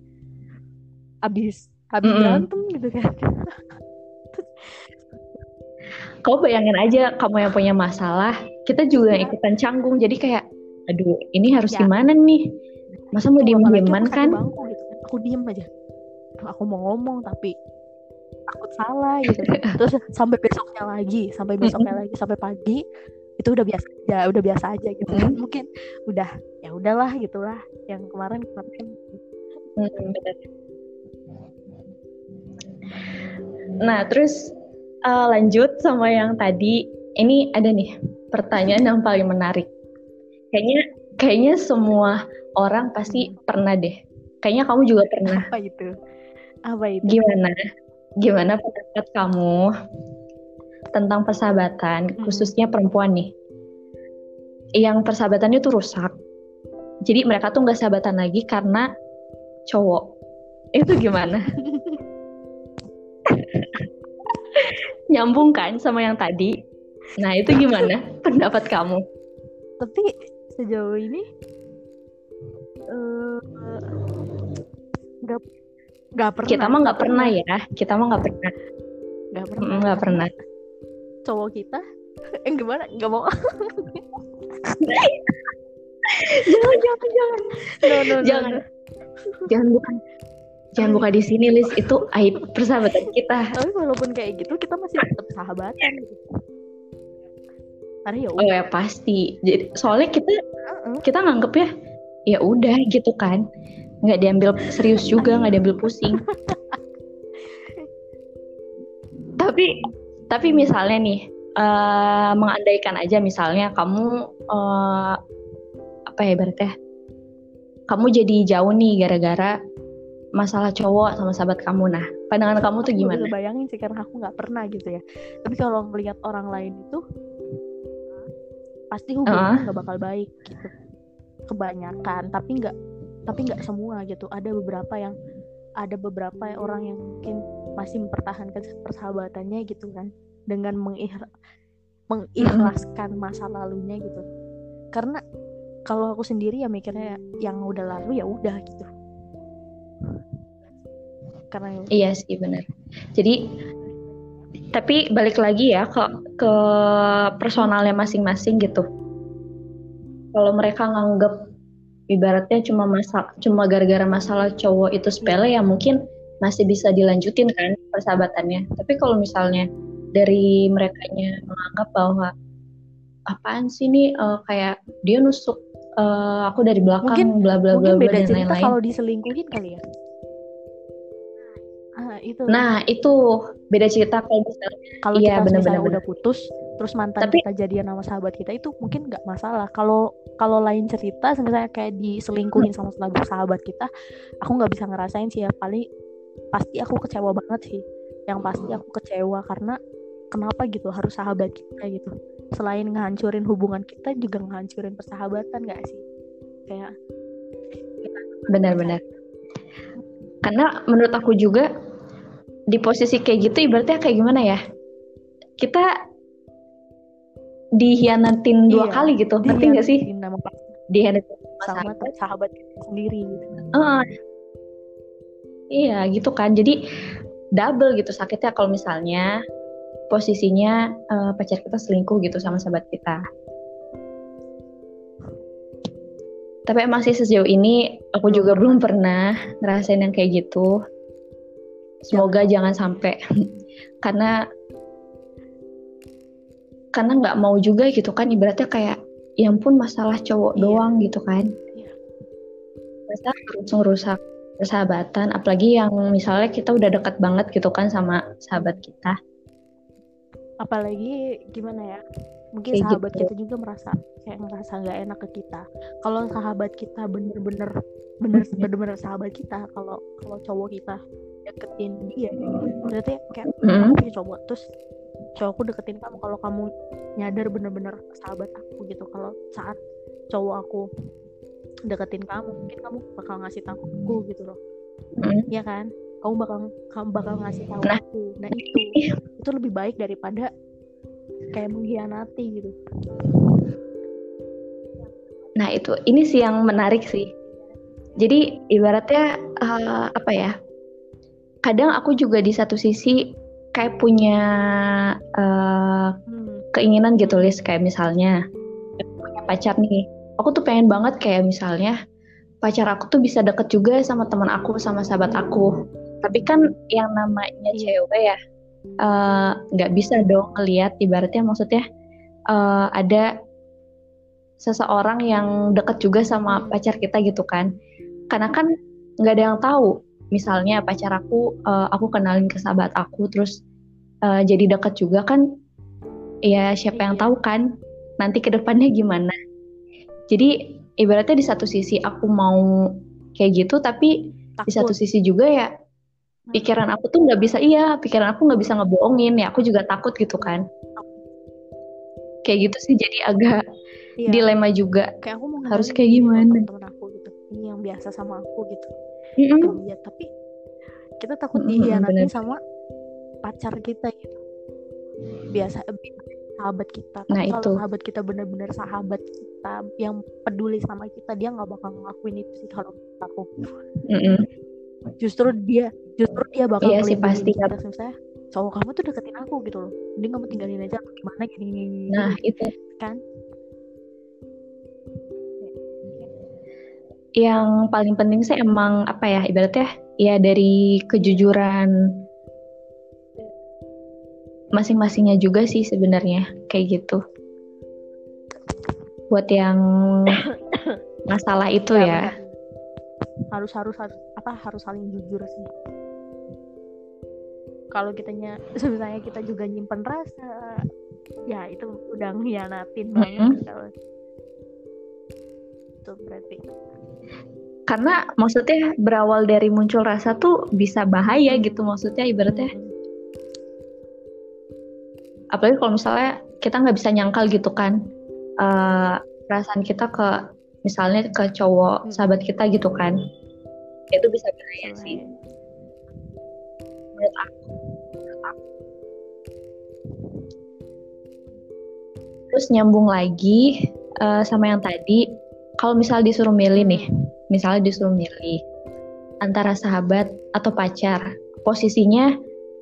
habis habis Mm-mm. berantem gitu kan Kau bayangin aja kamu yang punya masalah, kita juga ikutan canggung. Jadi kayak, aduh, ini harus Ya. gimana nih? Masa mau aku satu kan? bangku gitu kan aku diem aja aku mau ngomong tapi takut salah gitu terus sampai besoknya lagi sampai besoknya lagi sampai pagi itu udah biasa ya udah biasa aja gitu kan mungkin udah ya udahlah gitulah yang kemarin kemarin bener. Nah, terus eh, lanjut sama yang tadi. Ini ada nih pertanyaan yang paling menarik. Kayaknya kayaknya semua orang pasti pernah deh. Kayaknya kamu juga pernah. apa itu apa itu Gimana? Gimana pendapat kamu tentang persahabatan, Hmm. khususnya perempuan nih? Yang persahabatannya tuh rusak. Jadi mereka tuh nggak sahabatan lagi karena cowok. Itu gimana? Nyambung kan sama yang tadi? Nah itu gimana pendapat kamu? tapi sejauh ini eh, nggak nggak pernah Kita mah nggak pernah ya. Kita mah nggak pernah. nggak pernah Nggak pernah. cowok kita eh gimana nggak mau jangan jangan jangan no, no, no, jangan no. jangan bukan jangan buka di sini Lis itu aib persahabatan kita. Tapi walaupun kayak gitu kita masih tetap sahabatan. Gitu karena ya oh udah. ya pasti. Jadi soalnya kita uh-uh. kita nganggep ya ya udah gitu kan. Nggak diambil serius juga nggak diambil pusing. Tapi tapi misalnya nih eh, mengandaikan aja misalnya kamu eh, apa ya berarti kamu jadi jauh nih gara-gara masalah cowok sama sahabat kamu. Nah pandangan kamu tuh Aku gimana? bisa bayangin sih karena aku nggak pernah gitu ya. Tapi kalau ngelihat orang lain itu pasti hubungannya nggak bakal baik gitu. Kebanyakan tapi nggak tapi nggak semua gitu. Ada beberapa yang ada beberapa orang yang mungkin masih mempertahankan persahabatannya gitu kan. Dengan mengikhla- mengikhlaskan masa lalunya gitu. Karena kalau aku sendiri ya mikirnya yang udah lalu ya udah gitu karena ya Iya sih benar. Jadi tapi balik lagi ya ke ke personalnya masing-masing gitu. Kalau mereka nganggep ibaratnya cuma masa cuma gara-gara masalah cowok itu sepele ya mungkin masih bisa dilanjutin kan persahabatannya. Tapi kalau misalnya dari merekanya menganggap bahwa apaan sih nih eh, kayak dia nusuk eh, aku dari belakang Mungkin- bla bla bla mungkin bla beda dan cerita lain-lain. kalau diselingkuhin kali ya? Ah itu. Nah, itu beda cerita kalau misalnya kalau iya, kita bener-bener, misalnya udah putus terus mantan Tapi- kita jadian sama sahabat kita itu mungkin nggak masalah. Kalau kalau lain cerita misalnya kayak diselingkuhin sama sahabat sahabat kita aku nggak bisa ngerasain sih ya. Paling pasti aku kecewa banget sih. Yang pasti aku kecewa karena kenapa gitu harus sahabat kita gitu selain ngehancurin hubungan kita juga ngehancurin persahabatan nggak sih kayak Benar-benar. Karena menurut aku juga di posisi kayak gitu ibaratnya kayak gimana ya? Kita dihianatin dua Iya, kali gitu, ngerti nggak sih? dihianatin sama sahabat. sahabat sendiri gitu. Eh, iya gitu kan. Jadi double gitu sakitnya kalau misalnya posisinya eh, pacar kita selingkuh gitu sama sahabat kita. Tapi emang sih sejauh ini aku juga belum pernah ngerasain yang kayak gitu. Semoga jangan sampai karena karena nggak mau juga gitu kan ibaratnya kayak ya ampun masalah cowok Iya. doang gitu kan. Iya. Masa harus ngerusak persahabatan apalagi yang misalnya kita udah dekat banget gitu kan sama sahabat kita. Apalagi gimana ya mungkin Kayak sahabat gitu. kita juga merasa kayak ngerasa nggak enak ke kita kalau sahabat kita bener-bener bener bener-bener sahabat kita kalau kalau cowok kita deketin dia berarti kayak Mhm. aku punya cowok terus cowokku deketin kamu kalau kamu nyadar bener-bener sahabat aku gitu kalau saat cowok aku deketin kamu mungkin kamu bakal ngasih tahu aku gitu loh Mhm. ya kan kamu bakal kamu bakal ngasih tahu Nah. aku nah itu itu lebih baik daripada kayak mengkhianati gitu Nah itu ini sih yang menarik sih. Jadi ibaratnya eh, apa ya? Kadang aku juga di satu sisi kayak punya hmm. keinginan gitu Lis kayak misalnya punya pacar nih. Aku tuh pengen banget kayak misalnya pacar aku tuh bisa deket juga sama teman aku sama sahabat aku. Tapi kan yang namanya Iya. cewek ya eh, nggak bisa dong ngelihat ibaratnya maksudnya eh, ada seseorang yang deket juga sama Hmm. pacar kita gitu kan. Karena kan nggak ada yang tahu. Misalnya pacar aku eh, aku kenalin ke sahabat aku terus eh, jadi deket juga kan ya siapa yang Iya. tahu kan nanti ke depannya gimana. Jadi ibaratnya di satu sisi aku mau kayak gitu tapi di satu takut sisi juga ya pikiran aku tuh nggak bisa iya pikiran aku nggak bisa ngebohongin ya aku juga takut gitu kan kayak gitu sih jadi agak Iya. dilema juga kayak aku mau harus kayak loh gimana? temen aku gitu ini yang biasa sama aku gitu Mm-mm. ke dia tapi kita takut dihianatin bener. sama pacar kita gitu biasa sahabat kita Nah, tapi kalau itu. sahabat kita benar-benar sahabat kita yang peduli sama kita dia nggak bakal ngelakuin itu sih kalau aku Mm-mm. justru dia justru dia bakal Iya sih, pasti. kita misalnya cowok kamu tuh deketin aku gitu loh. Mending kamu tinggalin aja atau gimana gini gini, gini. nah itu. Kan? Yang paling penting sih emang apa ya ibaratnya ya dari kejujuran masing-masingnya juga sih sebenarnya kayak gitu. Buat yang masalah itu ya, ya. harus harus harus apa harus saling jujur sih kalau kitanya sebenarnya kita juga nyimpen rasa. Ya itu udah ngianatin mm -hmm. banget kalau itu berarti. Karena maksudnya berawal dari muncul rasa tuh bisa bahaya gitu maksudnya ibaratnya. Apalagi kalau misalnya kita nggak bisa nyangkal gitu kan uh, perasaan kita ke misalnya ke cowok sahabat kita gitu kan itu bisa bahaya sih menurut aku terus nyambung lagi uh, sama yang tadi kalau misal disuruh milih nih misalnya disuruh milih antara sahabat atau pacar posisinya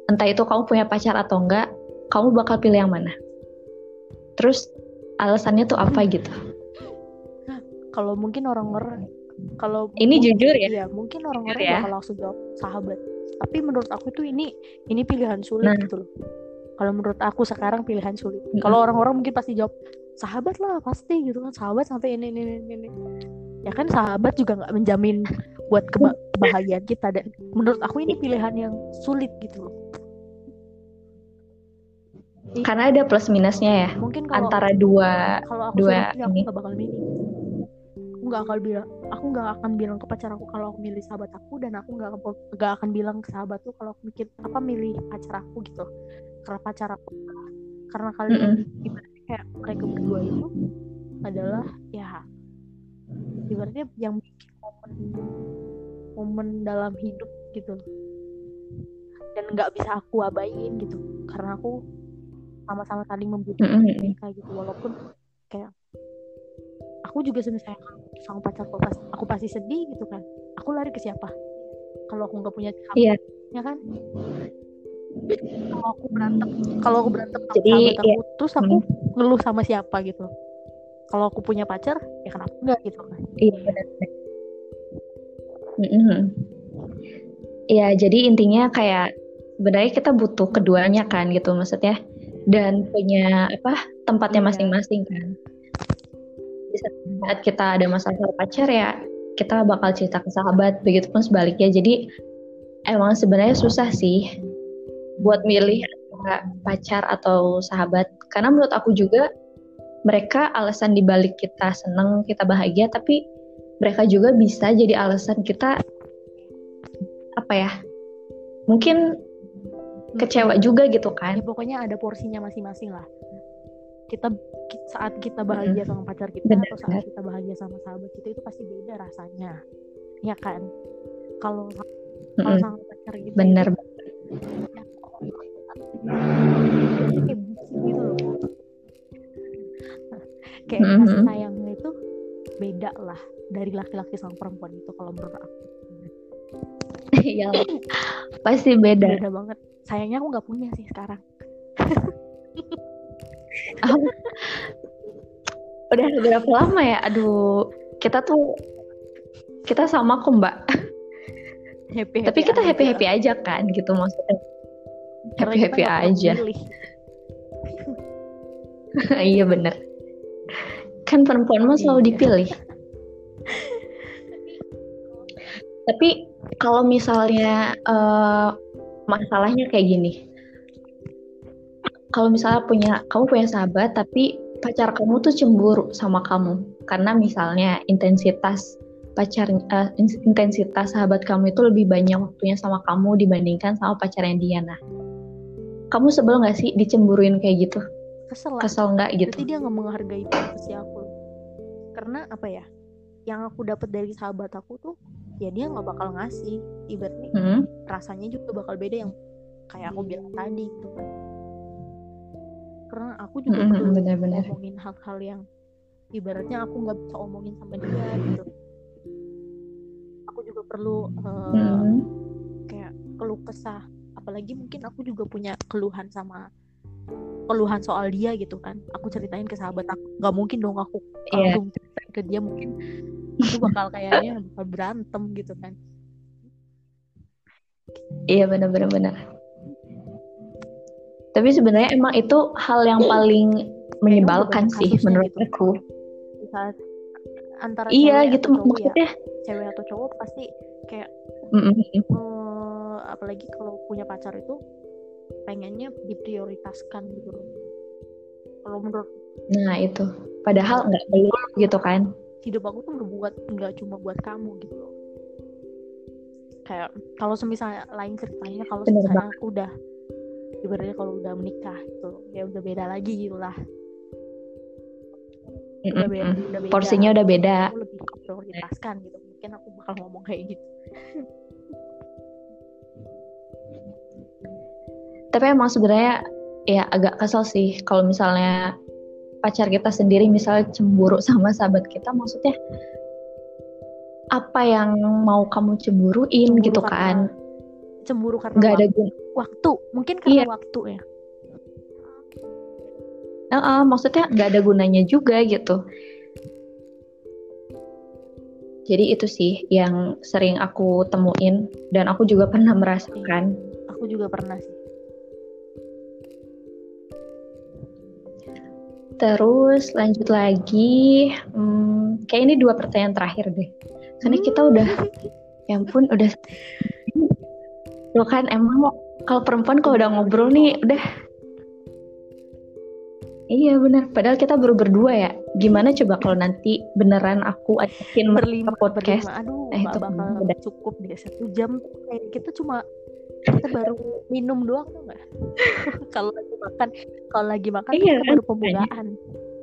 entah itu kamu punya pacar atau enggak kamu bakal pilih yang mana? Terus alasannya tuh apa gitu? Kalau mungkin orang-orang kalau ini jujur ya? iya mungkin orang-orang ya? bakal langsung jawab sahabat tapi menurut aku tuh ini ini pilihan sulit nah. gitu loh. Kalau menurut aku sekarang pilihan sulit. Hmm. kalau orang-orang mungkin pasti jawab sahabat lah pasti gitu kan. Sahabat sampai ini ini ini, ini. ya kan sahabat juga nggak menjamin buat kebahagiaan kita dan menurut aku ini pilihan yang sulit gitu loh. Karena ada plus minusnya ya mungkin kalau, antara dua kalau aku dua ini aku gak bakal milih nggak akan bilang aku nggak akan bilang ke pacar aku kalau aku milih sahabat aku dan aku nggak nggak akan bilang ke sahabat tuh kalau aku mikir apa milih pacar aku gitu karena pacar aku karena kalian mm -hmm. kayak mereka berdua itu adalah ya ibaratnya yang bikin momen momen dalam hidup gitu dan nggak bisa aku abain gitu karena aku sama-sama saling membutuhkan mm -hmm. mereka gitu walaupun kayak aku juga sebenarnya sama pacarku pas aku pasti sedih gitu kan. Aku lari ke siapa? Kalau aku nggak punya sahabat yeah. ya kan? Kalau aku berantem kalau aku berantem sama Jadi, sahabat aku ya. terus aku hmm. ngeluh sama siapa gitu? Kalau aku punya pacar ya kenapa enggak gitu kan? Iya benar mm ya jadi intinya kayak sebenarnya kita butuh keduanya kan gitu maksudnya. Dan punya apa tempatnya iya. masing-masing kan saat kita ada masalah pacar ya kita bakal cerita ke sahabat begitupun sebaliknya. Jadi emang sebenarnya susah sih buat milih antara pacar atau sahabat. Karena menurut aku juga mereka alasan dibalik kita seneng kita bahagia tapi mereka juga bisa jadi alasan kita apa ya mungkin kecewa juga gitu kan. Ya, pokoknya ada porsinya masing-masing lah kita saat kita bahagia sama pacar kita bener, atau saat kita bahagia sama sahabat kita itu pasti beda rasanya. Ya kan? Kalau kalau sama pacar gitu bener ya, kayak gitu loh. Kayak mm -hmm. kasih sayangnya itu beda lah dari laki-laki sama perempuan itu kalau menurut aku. Iya pasti beda. Beda banget. Sayangnya aku nggak punya sih sekarang. udah berapa lama ya? Aduh kita tuh kita sama kok mbak. Happy, happy tapi kita happy happy aja kan gitu maksudnya. Happy happy aja. iya bener. Kan perempuan mah selalu iya. dipilih. Tapi kalau misalnya uh, masalahnya kayak gini kalau misalnya punya kamu punya sahabat tapi pacar kamu tuh cemburu sama kamu. Karena misalnya intensitas pacar uh, intensitas sahabat kamu itu lebih banyak waktunya sama kamu dibandingkan sama pacarnya dia. Nah kamu sebel nggak sih dicemburuin kayak gitu? Kesel kesel nggak gitu? Berarti dia nggak menghargai privasi aku. Karena apa ya? Yang aku dapat dari sahabat aku tuh ya dia nggak bakal ngasih. Ibaratnya hmm. rasanya juga bakal beda yang kayak aku bilang tadi gitu kan karena aku juga hmm, perlu bener -bener. ngomongin hal-hal yang ibaratnya aku nggak bisa omongin sama dia gitu. Aku juga perlu uh, hmm. kayak keluh kesah. Apalagi mungkin aku juga punya keluhan sama keluhan soal dia gitu kan. Aku ceritain ke sahabat aku. Nggak mungkin dong aku yeah. langsung ceritain ke dia. Mungkin aku bakal kayaknya bakal berantem gitu kan. Iya benar-benar benar tapi sebenarnya emang itu hal yang paling menyebalkan sih menurut gitu. aku. Saat antara iya gitu cowok maksudnya ya, cewek atau cowok pasti kayak mm -mm. Uh, apalagi kalau punya pacar itu pengennya diprioritaskan gitu kalau menurut nah itu. Padahal nggak perlu gitu kan. hidup aku tuh berbuat nggak cuma buat kamu gitu loh. Kayak kalau misalnya lain ceritanya kalau misalnya udah ibaratnya kalau udah menikah gitu ya udah beda lagi gitu lah udah beda, udah beda. porsinya udah beda. Aku lebih prioritaskan gitu mungkin aku bakal ngomong kayak gitu. Tapi emang sebenarnya ya agak kesel sih kalau misalnya pacar kita sendiri misalnya cemburu sama sahabat kita maksudnya apa yang mau kamu cemburuin cemburu gitu kan? cemburu karena nggak ada gun waktu mungkin karena iya. waktu ya uh, uh, maksudnya nggak ada gunanya juga gitu jadi itu sih yang sering aku temuin dan aku juga pernah merasakan aku juga pernah sih Terus lanjut lagi, hmm, kayak ini dua pertanyaan terakhir deh. Karena kita udah, ya ampun, udah. Lo kan emang kalau perempuan kalau udah ngobrol nih, udah. Iya benar. Padahal kita baru berdua ya. Gimana coba kalau nanti beneran aku ajakin berlima podcast? Berlima. Aduh, eh, itu bakal udah. cukup deh satu jam. Kayak kita cuma kita baru minum doang tuh nggak kalau lagi makan kalau lagi makan iya, kita baru pembukaan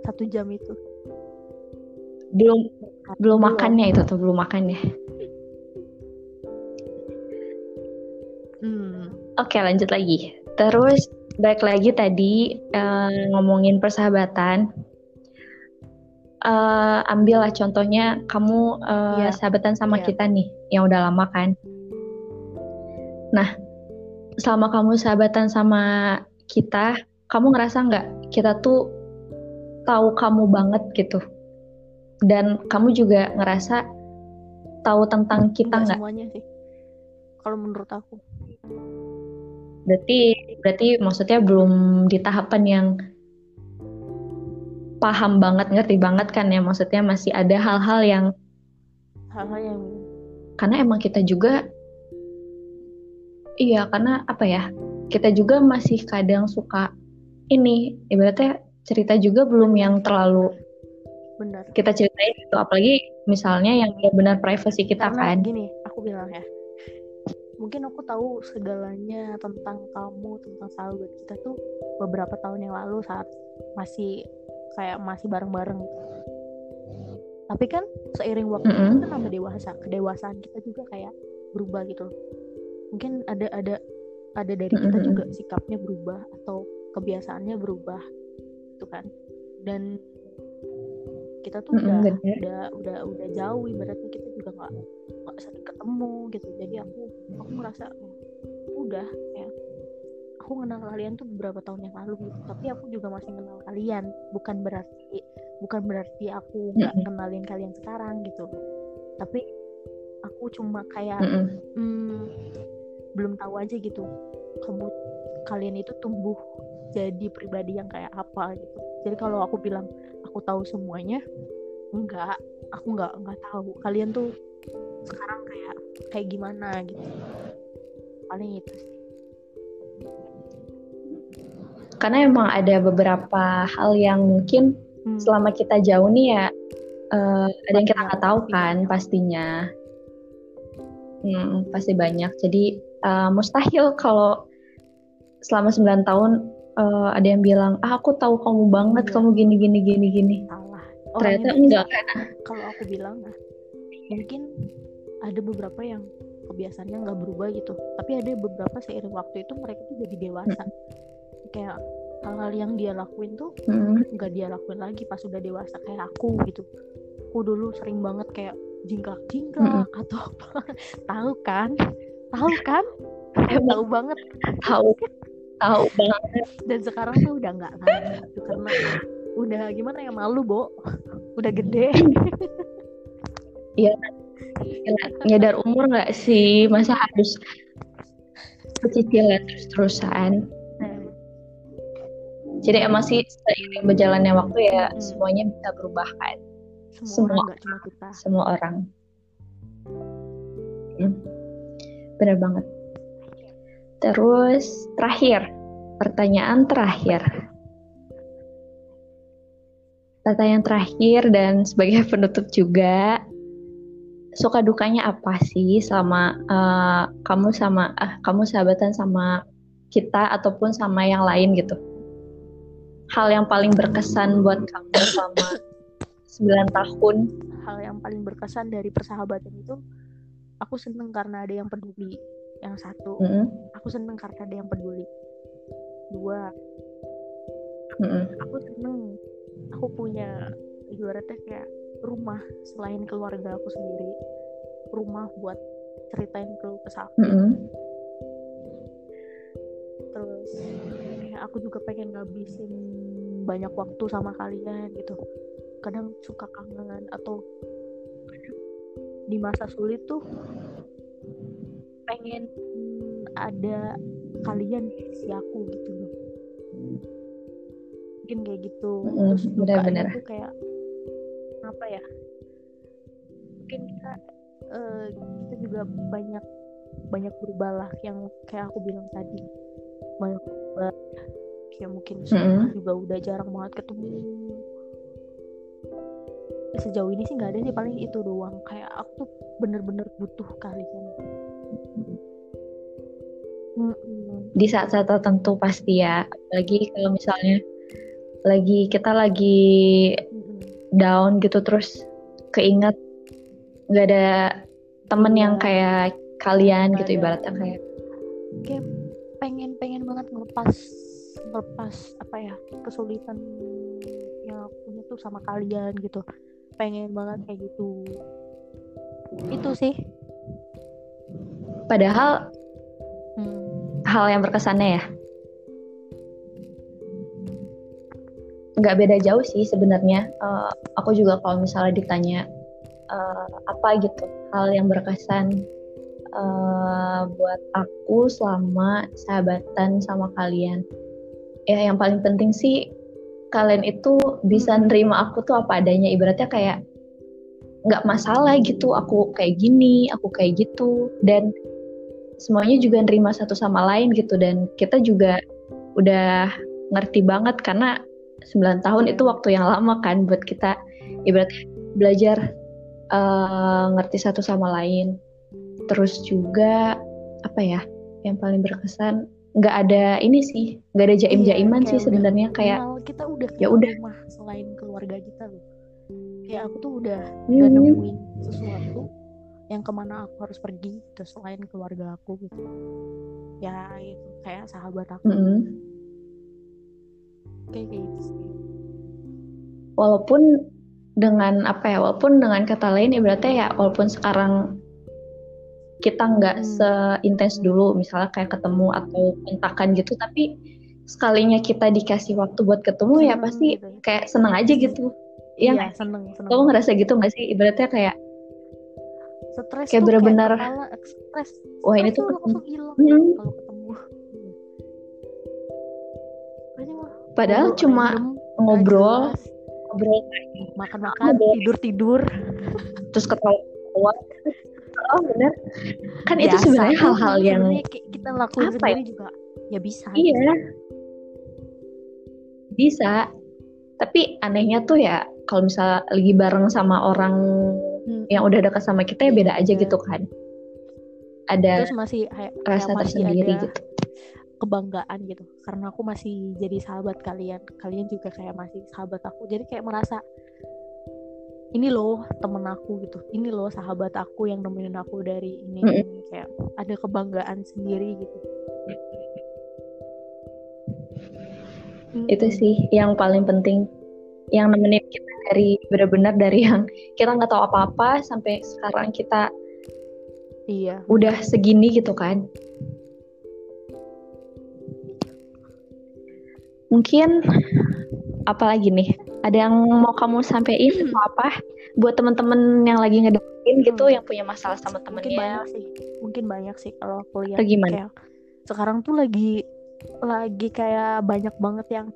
satu jam itu belum belum makannya itu tuh belum makannya hmm. Oke lanjut lagi terus baik lagi tadi uh, ngomongin persahabatan uh, ambillah contohnya kamu uh, yeah. sahabatan sama yeah. kita nih yang udah lama kan nah selama kamu sahabatan sama kita, kamu ngerasa nggak kita tuh tahu kamu banget gitu? Dan kamu juga ngerasa tahu tentang kita nggak? Semuanya sih. Kalau menurut aku. Berarti berarti maksudnya belum di tahapan yang paham banget, ngerti banget kan ya? Maksudnya masih ada hal-hal yang hal-hal yang karena emang kita juga Iya, karena apa ya? Kita juga masih kadang suka ini, ibaratnya cerita juga belum yang terlalu benar. Kita ceritain itu apalagi misalnya yang benar privasi kita karena kan. gini, aku bilang ya. Mungkin aku tahu segalanya tentang kamu, tentang sahabat kita tuh beberapa tahun yang lalu saat masih kayak masih bareng-bareng. Tapi kan seiring waktu mm -hmm. kita kan nambah dewasa, kedewasaan kita juga kayak berubah gitu mungkin ada ada ada dari kita juga sikapnya berubah atau kebiasaannya berubah itu kan. Dan kita tuh udah udah udah udah jauh ibaratnya kita juga nggak nggak sering ketemu gitu. Jadi aku aku merasa udah ya aku kenal kalian tuh beberapa tahun yang lalu gitu tapi aku juga masih kenal kalian bukan berarti bukan berarti aku nggak kenalin kalian sekarang gitu. Tapi aku cuma kayak mm, belum tahu aja gitu kamu kalian itu tumbuh jadi pribadi yang kayak apa gitu jadi kalau aku bilang aku tahu semuanya enggak aku enggak enggak tahu. Kalian tuh sekarang kayak kayak gimana gitu. Paling itu sih. Karena emang ada beberapa hal yang mungkin hmm. selama kita jauh nih ya uh, ada yang kita nggak tahu kan pastinya. Hmm, pasti banyak. Jadi uh, mustahil kalau selama 9 tahun uh, ada yang bilang ah aku tahu kamu banget iya. kamu gini gini gini gini. Salah. Oh, ternyata enggak. kalau aku bilang nah, mungkin ada beberapa yang kebiasaannya nggak berubah gitu tapi ada beberapa seiring waktu itu mereka tuh jadi dewasa. Hmm. kayak hal-hal yang dia lakuin tuh nggak hmm. dia lakuin lagi pas sudah dewasa kayak aku gitu. Aku dulu sering banget kayak jingklak jingklak hmm. atau apa. Tahu kan? Tahu kan? Tahu banget. tahu tahu banget. Dan sekarang tuh udah nggak lagi gitu karena udah gimana ya malu bo. Udah gede. Iya. Nyadar umur nggak sih? Masa harus cicilan terus-terusan? Jadi emang sih seiring berjalannya waktu ya hmm. semuanya bisa berubah kan? Semua, semua orang, cuma kita. semua orang. Hmm. benar banget terus terakhir pertanyaan terakhir. Pertanyaan terakhir dan sebagai penutup juga suka dukanya apa sih sama uh, kamu sama uh, kamu sahabatan sama kita ataupun sama yang lain gitu? Hal yang paling berkesan buat kamu selama 9 tahun? Hal yang paling berkesan dari persahabatan itu aku seneng karena ada yang peduli yang satu. Mm -hmm. aku seneng karena ada yang peduli. Dua. Mm -hmm. aku seneng. Aku punya ibaratnya kayak rumah selain keluarga aku sendiri. Rumah buat ceritain ke kesal mm -hmm. terus aku juga pengen ngabisin banyak waktu sama kalian gitu. Kadang suka kangen atau di masa sulit tuh pengen ada kalian di sisi aku gitu loh. Mungkin kayak gitu. Terus benar-benar. tuh kayak apa ya mungkin kita uh, kita juga banyak banyak berubah lah yang kayak aku bilang tadi. Banyak berubah. Kayak mungkin mm -hmm. juga udah jarang banget ketemu. Sejauh ini sih nggak ada sih paling itu doang. Kayak aku tuh bener-bener butuh kalian di saat-saat tertentu pasti ya lagi kalau misalnya lagi kita lagi down gitu terus keinget nggak ada temen yang iya. kayak kalian gak gitu ada. ibaratnya kayak kayak pengen pengen banget ngelepas ngelepas apa ya kesulitan yang aku punya tuh sama kalian gitu pengen banget kayak gitu itu sih padahal hmm. hal yang berkesannya ya. Nggak beda jauh sih sebenarnya. Uh, aku juga kalau misalnya ditanya uh, apa gitu hal yang berkesan uh, buat aku selama sahabatan sama kalian. Ya yang paling penting sih kalian itu bisa hmm. nerima aku tuh apa adanya. Ibaratnya kayak nggak masalah gitu aku kayak gini aku kayak gitu. Dan semuanya juga nerima satu sama lain gitu. Dan kita juga udah ngerti banget karena 9 tahun itu waktu yang lama kan buat kita ibaratnya belajar uh, ngerti satu sama lain. Terus juga apa ya yang paling berkesan nggak ada ini sih nggak ada jaim jaiman iya, sih sebenarnya kayak kita udah ya udah. selain keluarga kita loh. Kayak aku tuh udah hmm. nemuin sesuatu yang ke mana aku harus pergi terus selain keluarga aku gitu. Ya itu kayak sahabat aku. -hmm kayak gitu sih. Walaupun dengan apa ya walaupun dengan kata lain ibaratnya ya walaupun sekarang kita nggak hmm. seintens dulu misalnya kayak ketemu atau kontakan gitu tapi sekalinya kita dikasih waktu buat ketemu ya hmm, ya pasti gitu. kayak seneng aja gitu. Ya iya, seneng, seneng. kamu ngerasa gitu nggak sih? Ibaratnya kayak stres kayak bener-bener wah ini tuh langsung hilang hmm. kalau ketemu Padahal cuma ngobrol, ngobrol makan-makan, tidur-tidur, terus ketawa-ketawa. Oh benar. Kan Biasa. itu sebenarnya hal-hal yang kita lakuin apa sendiri ya? juga ya bisa. Iya. Bisa. Tapi anehnya tuh ya kalau misalnya lagi bareng sama orang hmm. yang udah dekat sama kita ya beda aja iya. gitu kan. Ada Terus masih rasa masih tersendiri ada, gitu kebanggaan gitu karena aku masih jadi sahabat kalian kalian juga kayak masih sahabat aku jadi kayak merasa ini loh temen aku gitu ini loh sahabat aku yang nemenin aku dari ini, mm -hmm. ini. kayak ada kebanggaan sendiri gitu itu sih yang paling penting. Yang nemenin kita dari benar-benar dari yang kita nggak tahu apa-apa sampai sekarang kita iya. udah segini gitu kan. Mungkin apalagi nih? Ada yang mau kamu sampaikan hmm. atau apa? Buat teman-teman yang lagi ngedengerin gitu hmm. yang punya masalah sama temennya. mungkin banyak sih. Mungkin banyak sih kalau aku lihat gimana? kayak sekarang tuh lagi lagi kayak banyak banget yang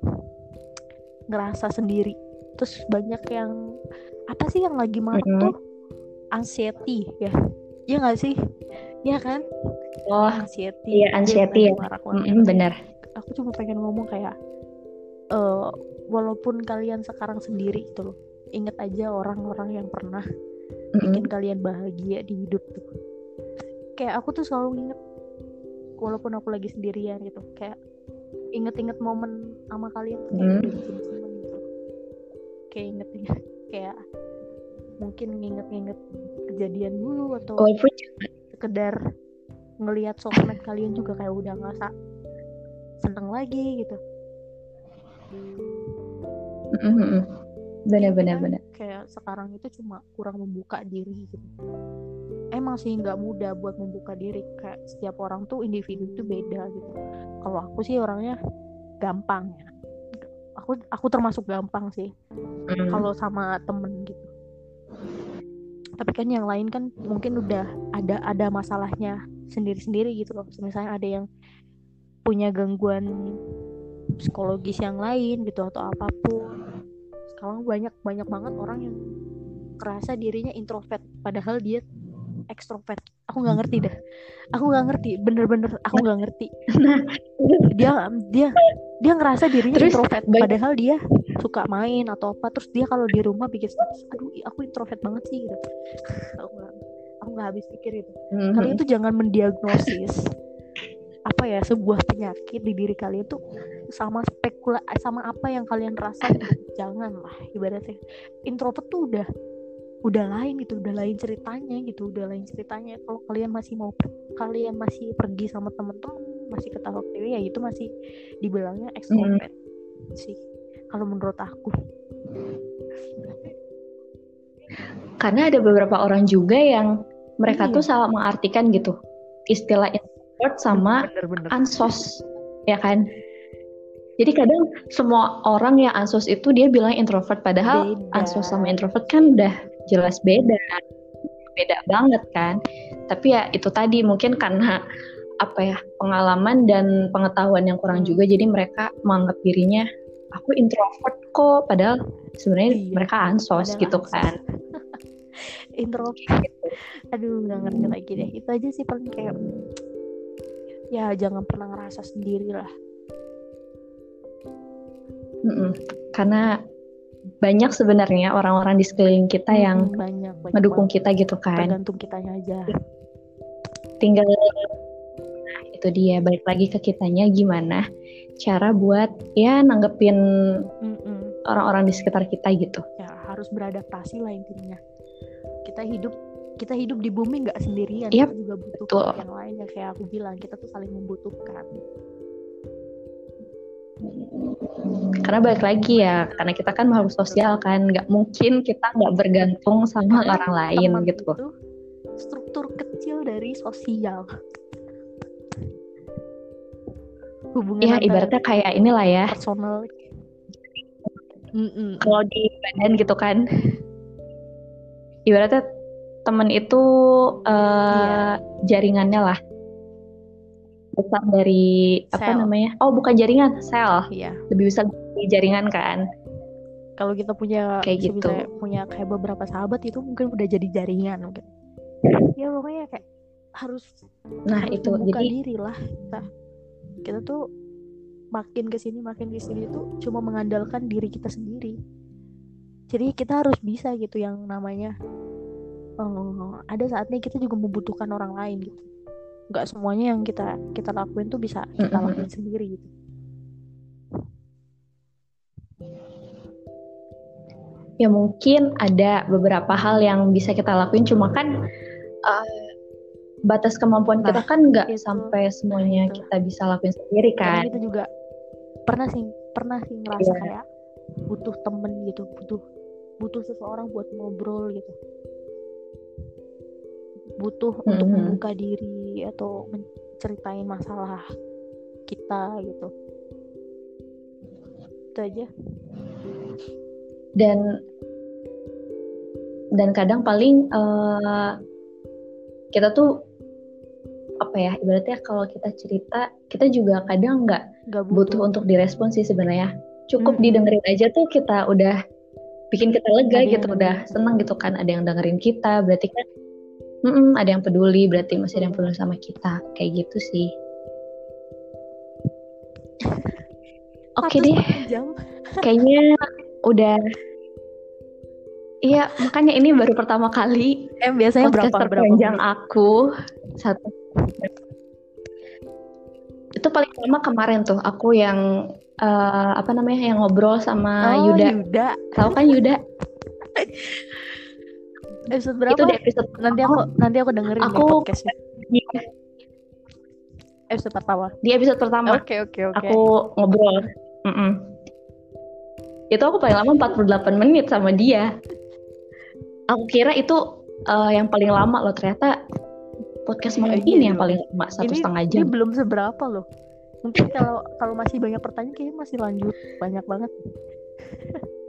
ngerasa sendiri terus banyak yang apa sih yang lagi marak Mhm. tuh anxiety ya ya nggak sih ya kan Oh, anxiety iya, Itu anxiety ya. marak banget. mm-mm, benar. aku cuma pengen ngomong kayak eh walaupun kalian sekarang sendiri gitu loh inget aja orang-orang yang pernah Mm-mm. bikin kalian bahagia di hidup tuh kayak aku tuh selalu inget walaupun aku lagi sendirian gitu kayak inget-inget momen sama kalian tuh kayak Hmm. gitu. Kayak inget-inget kayak mungkin nginget-nginget kejadian dulu atau Walaupun sekedar ngelihat sosmed kalian juga kayak udah ngerasa seneng lagi gitu. Benar-benar Kan? benar. kayak sekarang itu cuma kurang membuka diri gitu emang sih nggak mudah buat membuka diri kayak setiap orang tuh individu tuh beda gitu. Kalau aku sih orangnya gampang ya. Aku aku termasuk gampang sih Mm. kalau sama temen gitu. Tapi kan yang lain kan mungkin udah ada ada masalahnya sendiri-sendiri gitu loh. Misalnya ada yang punya gangguan psikologis yang lain gitu atau apa pun. Sekarang banyak banyak banget orang yang kerasa dirinya introvert padahal dia ekstrovert. Aku nggak ngerti dah aku nggak ngerti. Bener-bener aku nggak ngerti. Dia dia dia ngerasa dirinya Terus, introvert. baik- padahal dia suka main atau apa. Terus dia kalau di rumah bikin status aduh aku introvert banget sih gitu. Aku nggak aku nggak habis pikir itu Mhm. kalian tuh jangan mendiagnosis apa ya sebuah penyakit di diri kalian tuh sama spekula sama apa yang kalian rasa jangan lah ibaratnya. Introvert tuh udah udah lain gitu udah lain ceritanya gitu udah lain ceritanya kalau kalian masih mau per- kalian masih pergi sama temen-temen masih ketawa ketawa ya itu masih dibilangnya extrovert sih kalau menurut aku Karena ada beberapa orang juga yang mereka Iya. tuh salah mengartikan gitu istilah introvert sama bener-bener ansos, ya kan? Jadi kadang semua orang yang ansos itu dia bilang introvert, padahal Beda. ansos sama introvert kan udah jelas beda, beda banget kan? Tapi ya itu tadi mungkin karena apa ya pengalaman dan pengetahuan yang kurang juga, jadi mereka menganggap dirinya aku introvert kok, padahal sebenarnya Iya, mereka ansos gitu ansos. kan? introvert aduh nggak ngerti lagi deh itu aja sih paling kayak ya jangan pernah ngerasa sendiri lah Mm-mm. Karena banyak sebenarnya orang-orang di sekeliling kita yang Hmm, banyak banyak mendukung banget. kita gitu kan. tergantung kitanya aja Tinggal nah, itu dia balik lagi ke kitanya gimana cara buat ya nanggepin orang-orang di sekitar kita gitu. ya harus beradaptasi lah intinya kita hidup kita hidup di bumi nggak sendirian Yap, kita juga butuh betul. yang lain yang kayak aku bilang kita tuh saling membutuhkan Karena balik lagi ya, karena kita kan makhluk sosial kan, nggak mungkin kita nggak bergantung sama Karena orang lain teman gitu. itu struktur kecil dari sosial. Hubungan Ya ibaratnya kayak inilah ya, personal. Mm-mm. kalau di badan gitu kan, ibaratnya temen itu eh, jaringannya lah besar dari apa Sel. namanya? Oh bukan jaringan, sel. Iya, Lebih besar dari jaringan kan? kalau kita punya Kayak gitu. punya kayak beberapa sahabat itu mungkin udah jadi jaringan mungkin. Ya pokoknya kayak harus Nah harus itu jadi diri lah kita. Kita tuh makin ke sini makin ke sini tuh cuma mengandalkan diri kita sendiri. Jadi kita harus bisa gitu yang namanya eh, ada saatnya kita juga membutuhkan orang lain gitu. Nggak semuanya yang kita kita lakuin tuh bisa kita Mm-mm. lakuin sendiri gitu. ya mungkin ada beberapa hal yang bisa kita lakuin, cuma kan eh, batas kemampuan kita Nah, kan nggak sampai semuanya itu. kita bisa lakuin sendiri Karena kan? kita juga pernah sih pernah sih ngerasa Iya. kayak butuh temen gitu butuh butuh seseorang buat ngobrol gitu butuh untuk Mhm. membuka diri atau menceritain masalah kita gitu. Itu aja. Dan dan kadang paling eh, kita tuh apa ya ibaratnya kalau kita cerita kita juga kadang nggak Gak butuh. untuk direspon sih sebenarnya. Cukup Mm-mm. didengerin aja tuh kita udah bikin kita lega Ada gitu udah seneng gitu kan ada yang dengerin kita. Berarti kan mm-mm, ada yang peduli berarti masih ada yang peduli sama kita. Kayak gitu sih. Oke Satu deh. jam. kayaknya udah iya makanya ini baru pertama kali Eh biasanya podcast berapa berapa terpanjang aku. Satu. Itu paling lama kemarin tuh aku yang eh, apa namanya yang ngobrol sama Oh, Yuda. Yuda. tahu kan Yuda Episode berapa? itu di episode Nanti aku nanti aku dengerin Aku- deh podcastnya. Episode pertama. di episode pertama Oke oke oke. aku ngobrol Mm-mm. itu aku paling lama 48 menit sama dia aku kira itu eh, yang paling lama loh ternyata podcast malam Iya, ini iya. yang paling lama satu ini, setengah ini jam belum seberapa loh. Mungkin kalau kalau masih banyak pertanyaan kayaknya masih lanjut banyak banget.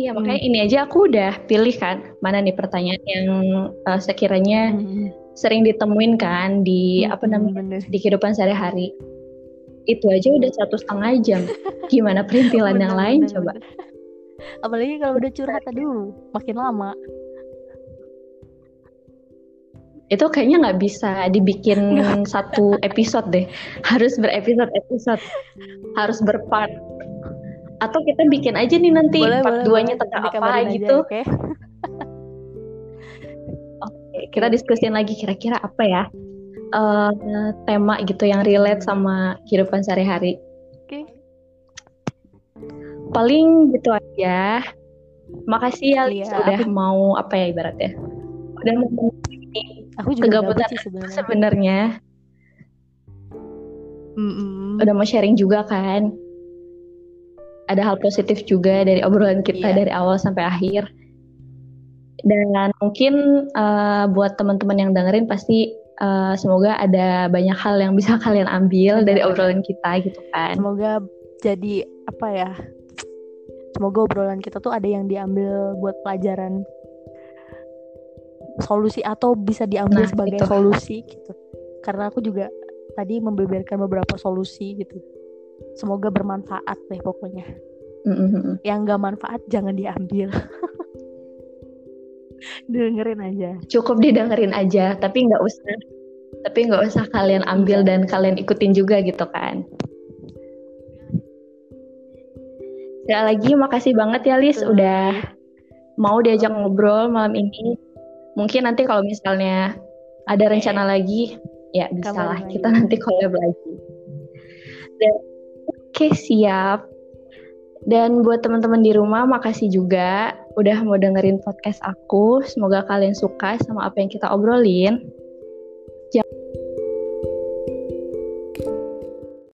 iya Hmm. makanya ini aja aku udah pilih kan mana nih pertanyaan yang eh, sekiranya sering ditemuin kan di apa namanya Bener. di kehidupan sehari-hari itu aja udah satu setengah jam gimana perintilan yang Bener, lain bener, coba bener. Apalagi kalau udah curhat aduh makin lama. itu kayaknya nggak bisa dibikin satu episode deh harus berepisode episode harus berpart atau kita bikin aja nih nanti boleh part duanya tentang apa aja, gitu Oke. Oke, kita diskusin lagi kira-kira apa ya eh, tema gitu yang relate sama kehidupan sehari-hari Oke. paling gitu aja makasih ya Lis, Iya, udah aku- mau apa ya ibaratnya udah mau Aku juga Kegabutan sebenarnya. sebenarnya Mm-mm. udah mau sharing juga kan ada hal positif juga dari obrolan kita Iya. dari awal sampai akhir dan mungkin eh, buat teman-teman yang dengerin pasti eh, semoga ada banyak hal yang bisa kalian ambil Benar. dari obrolan kita gitu kan Semoga jadi apa ya? Semoga obrolan kita tuh ada yang diambil buat pelajaran solusi atau bisa diambil Nah, sebagai itu. solusi gitu. Karena aku juga tadi membeberkan beberapa solusi gitu. Semoga bermanfaat deh pokoknya. Mm-mm. Yang gak manfaat jangan diambil. Dengerin aja. cukup didengerin aja tapi nggak usah tapi nggak usah kalian ambil dan kalian ikutin juga gitu kan sekali lagi makasih banget ya Lis Betul. udah mau diajak ngobrol malam ini mungkin nanti kalau misalnya ada rencana lagi ya bisa lah kita nanti collab lagi dan oke siap. Dan buat teman-teman di rumah makasih juga udah mau dengerin podcast aku. Semoga kalian suka sama apa yang kita obrolin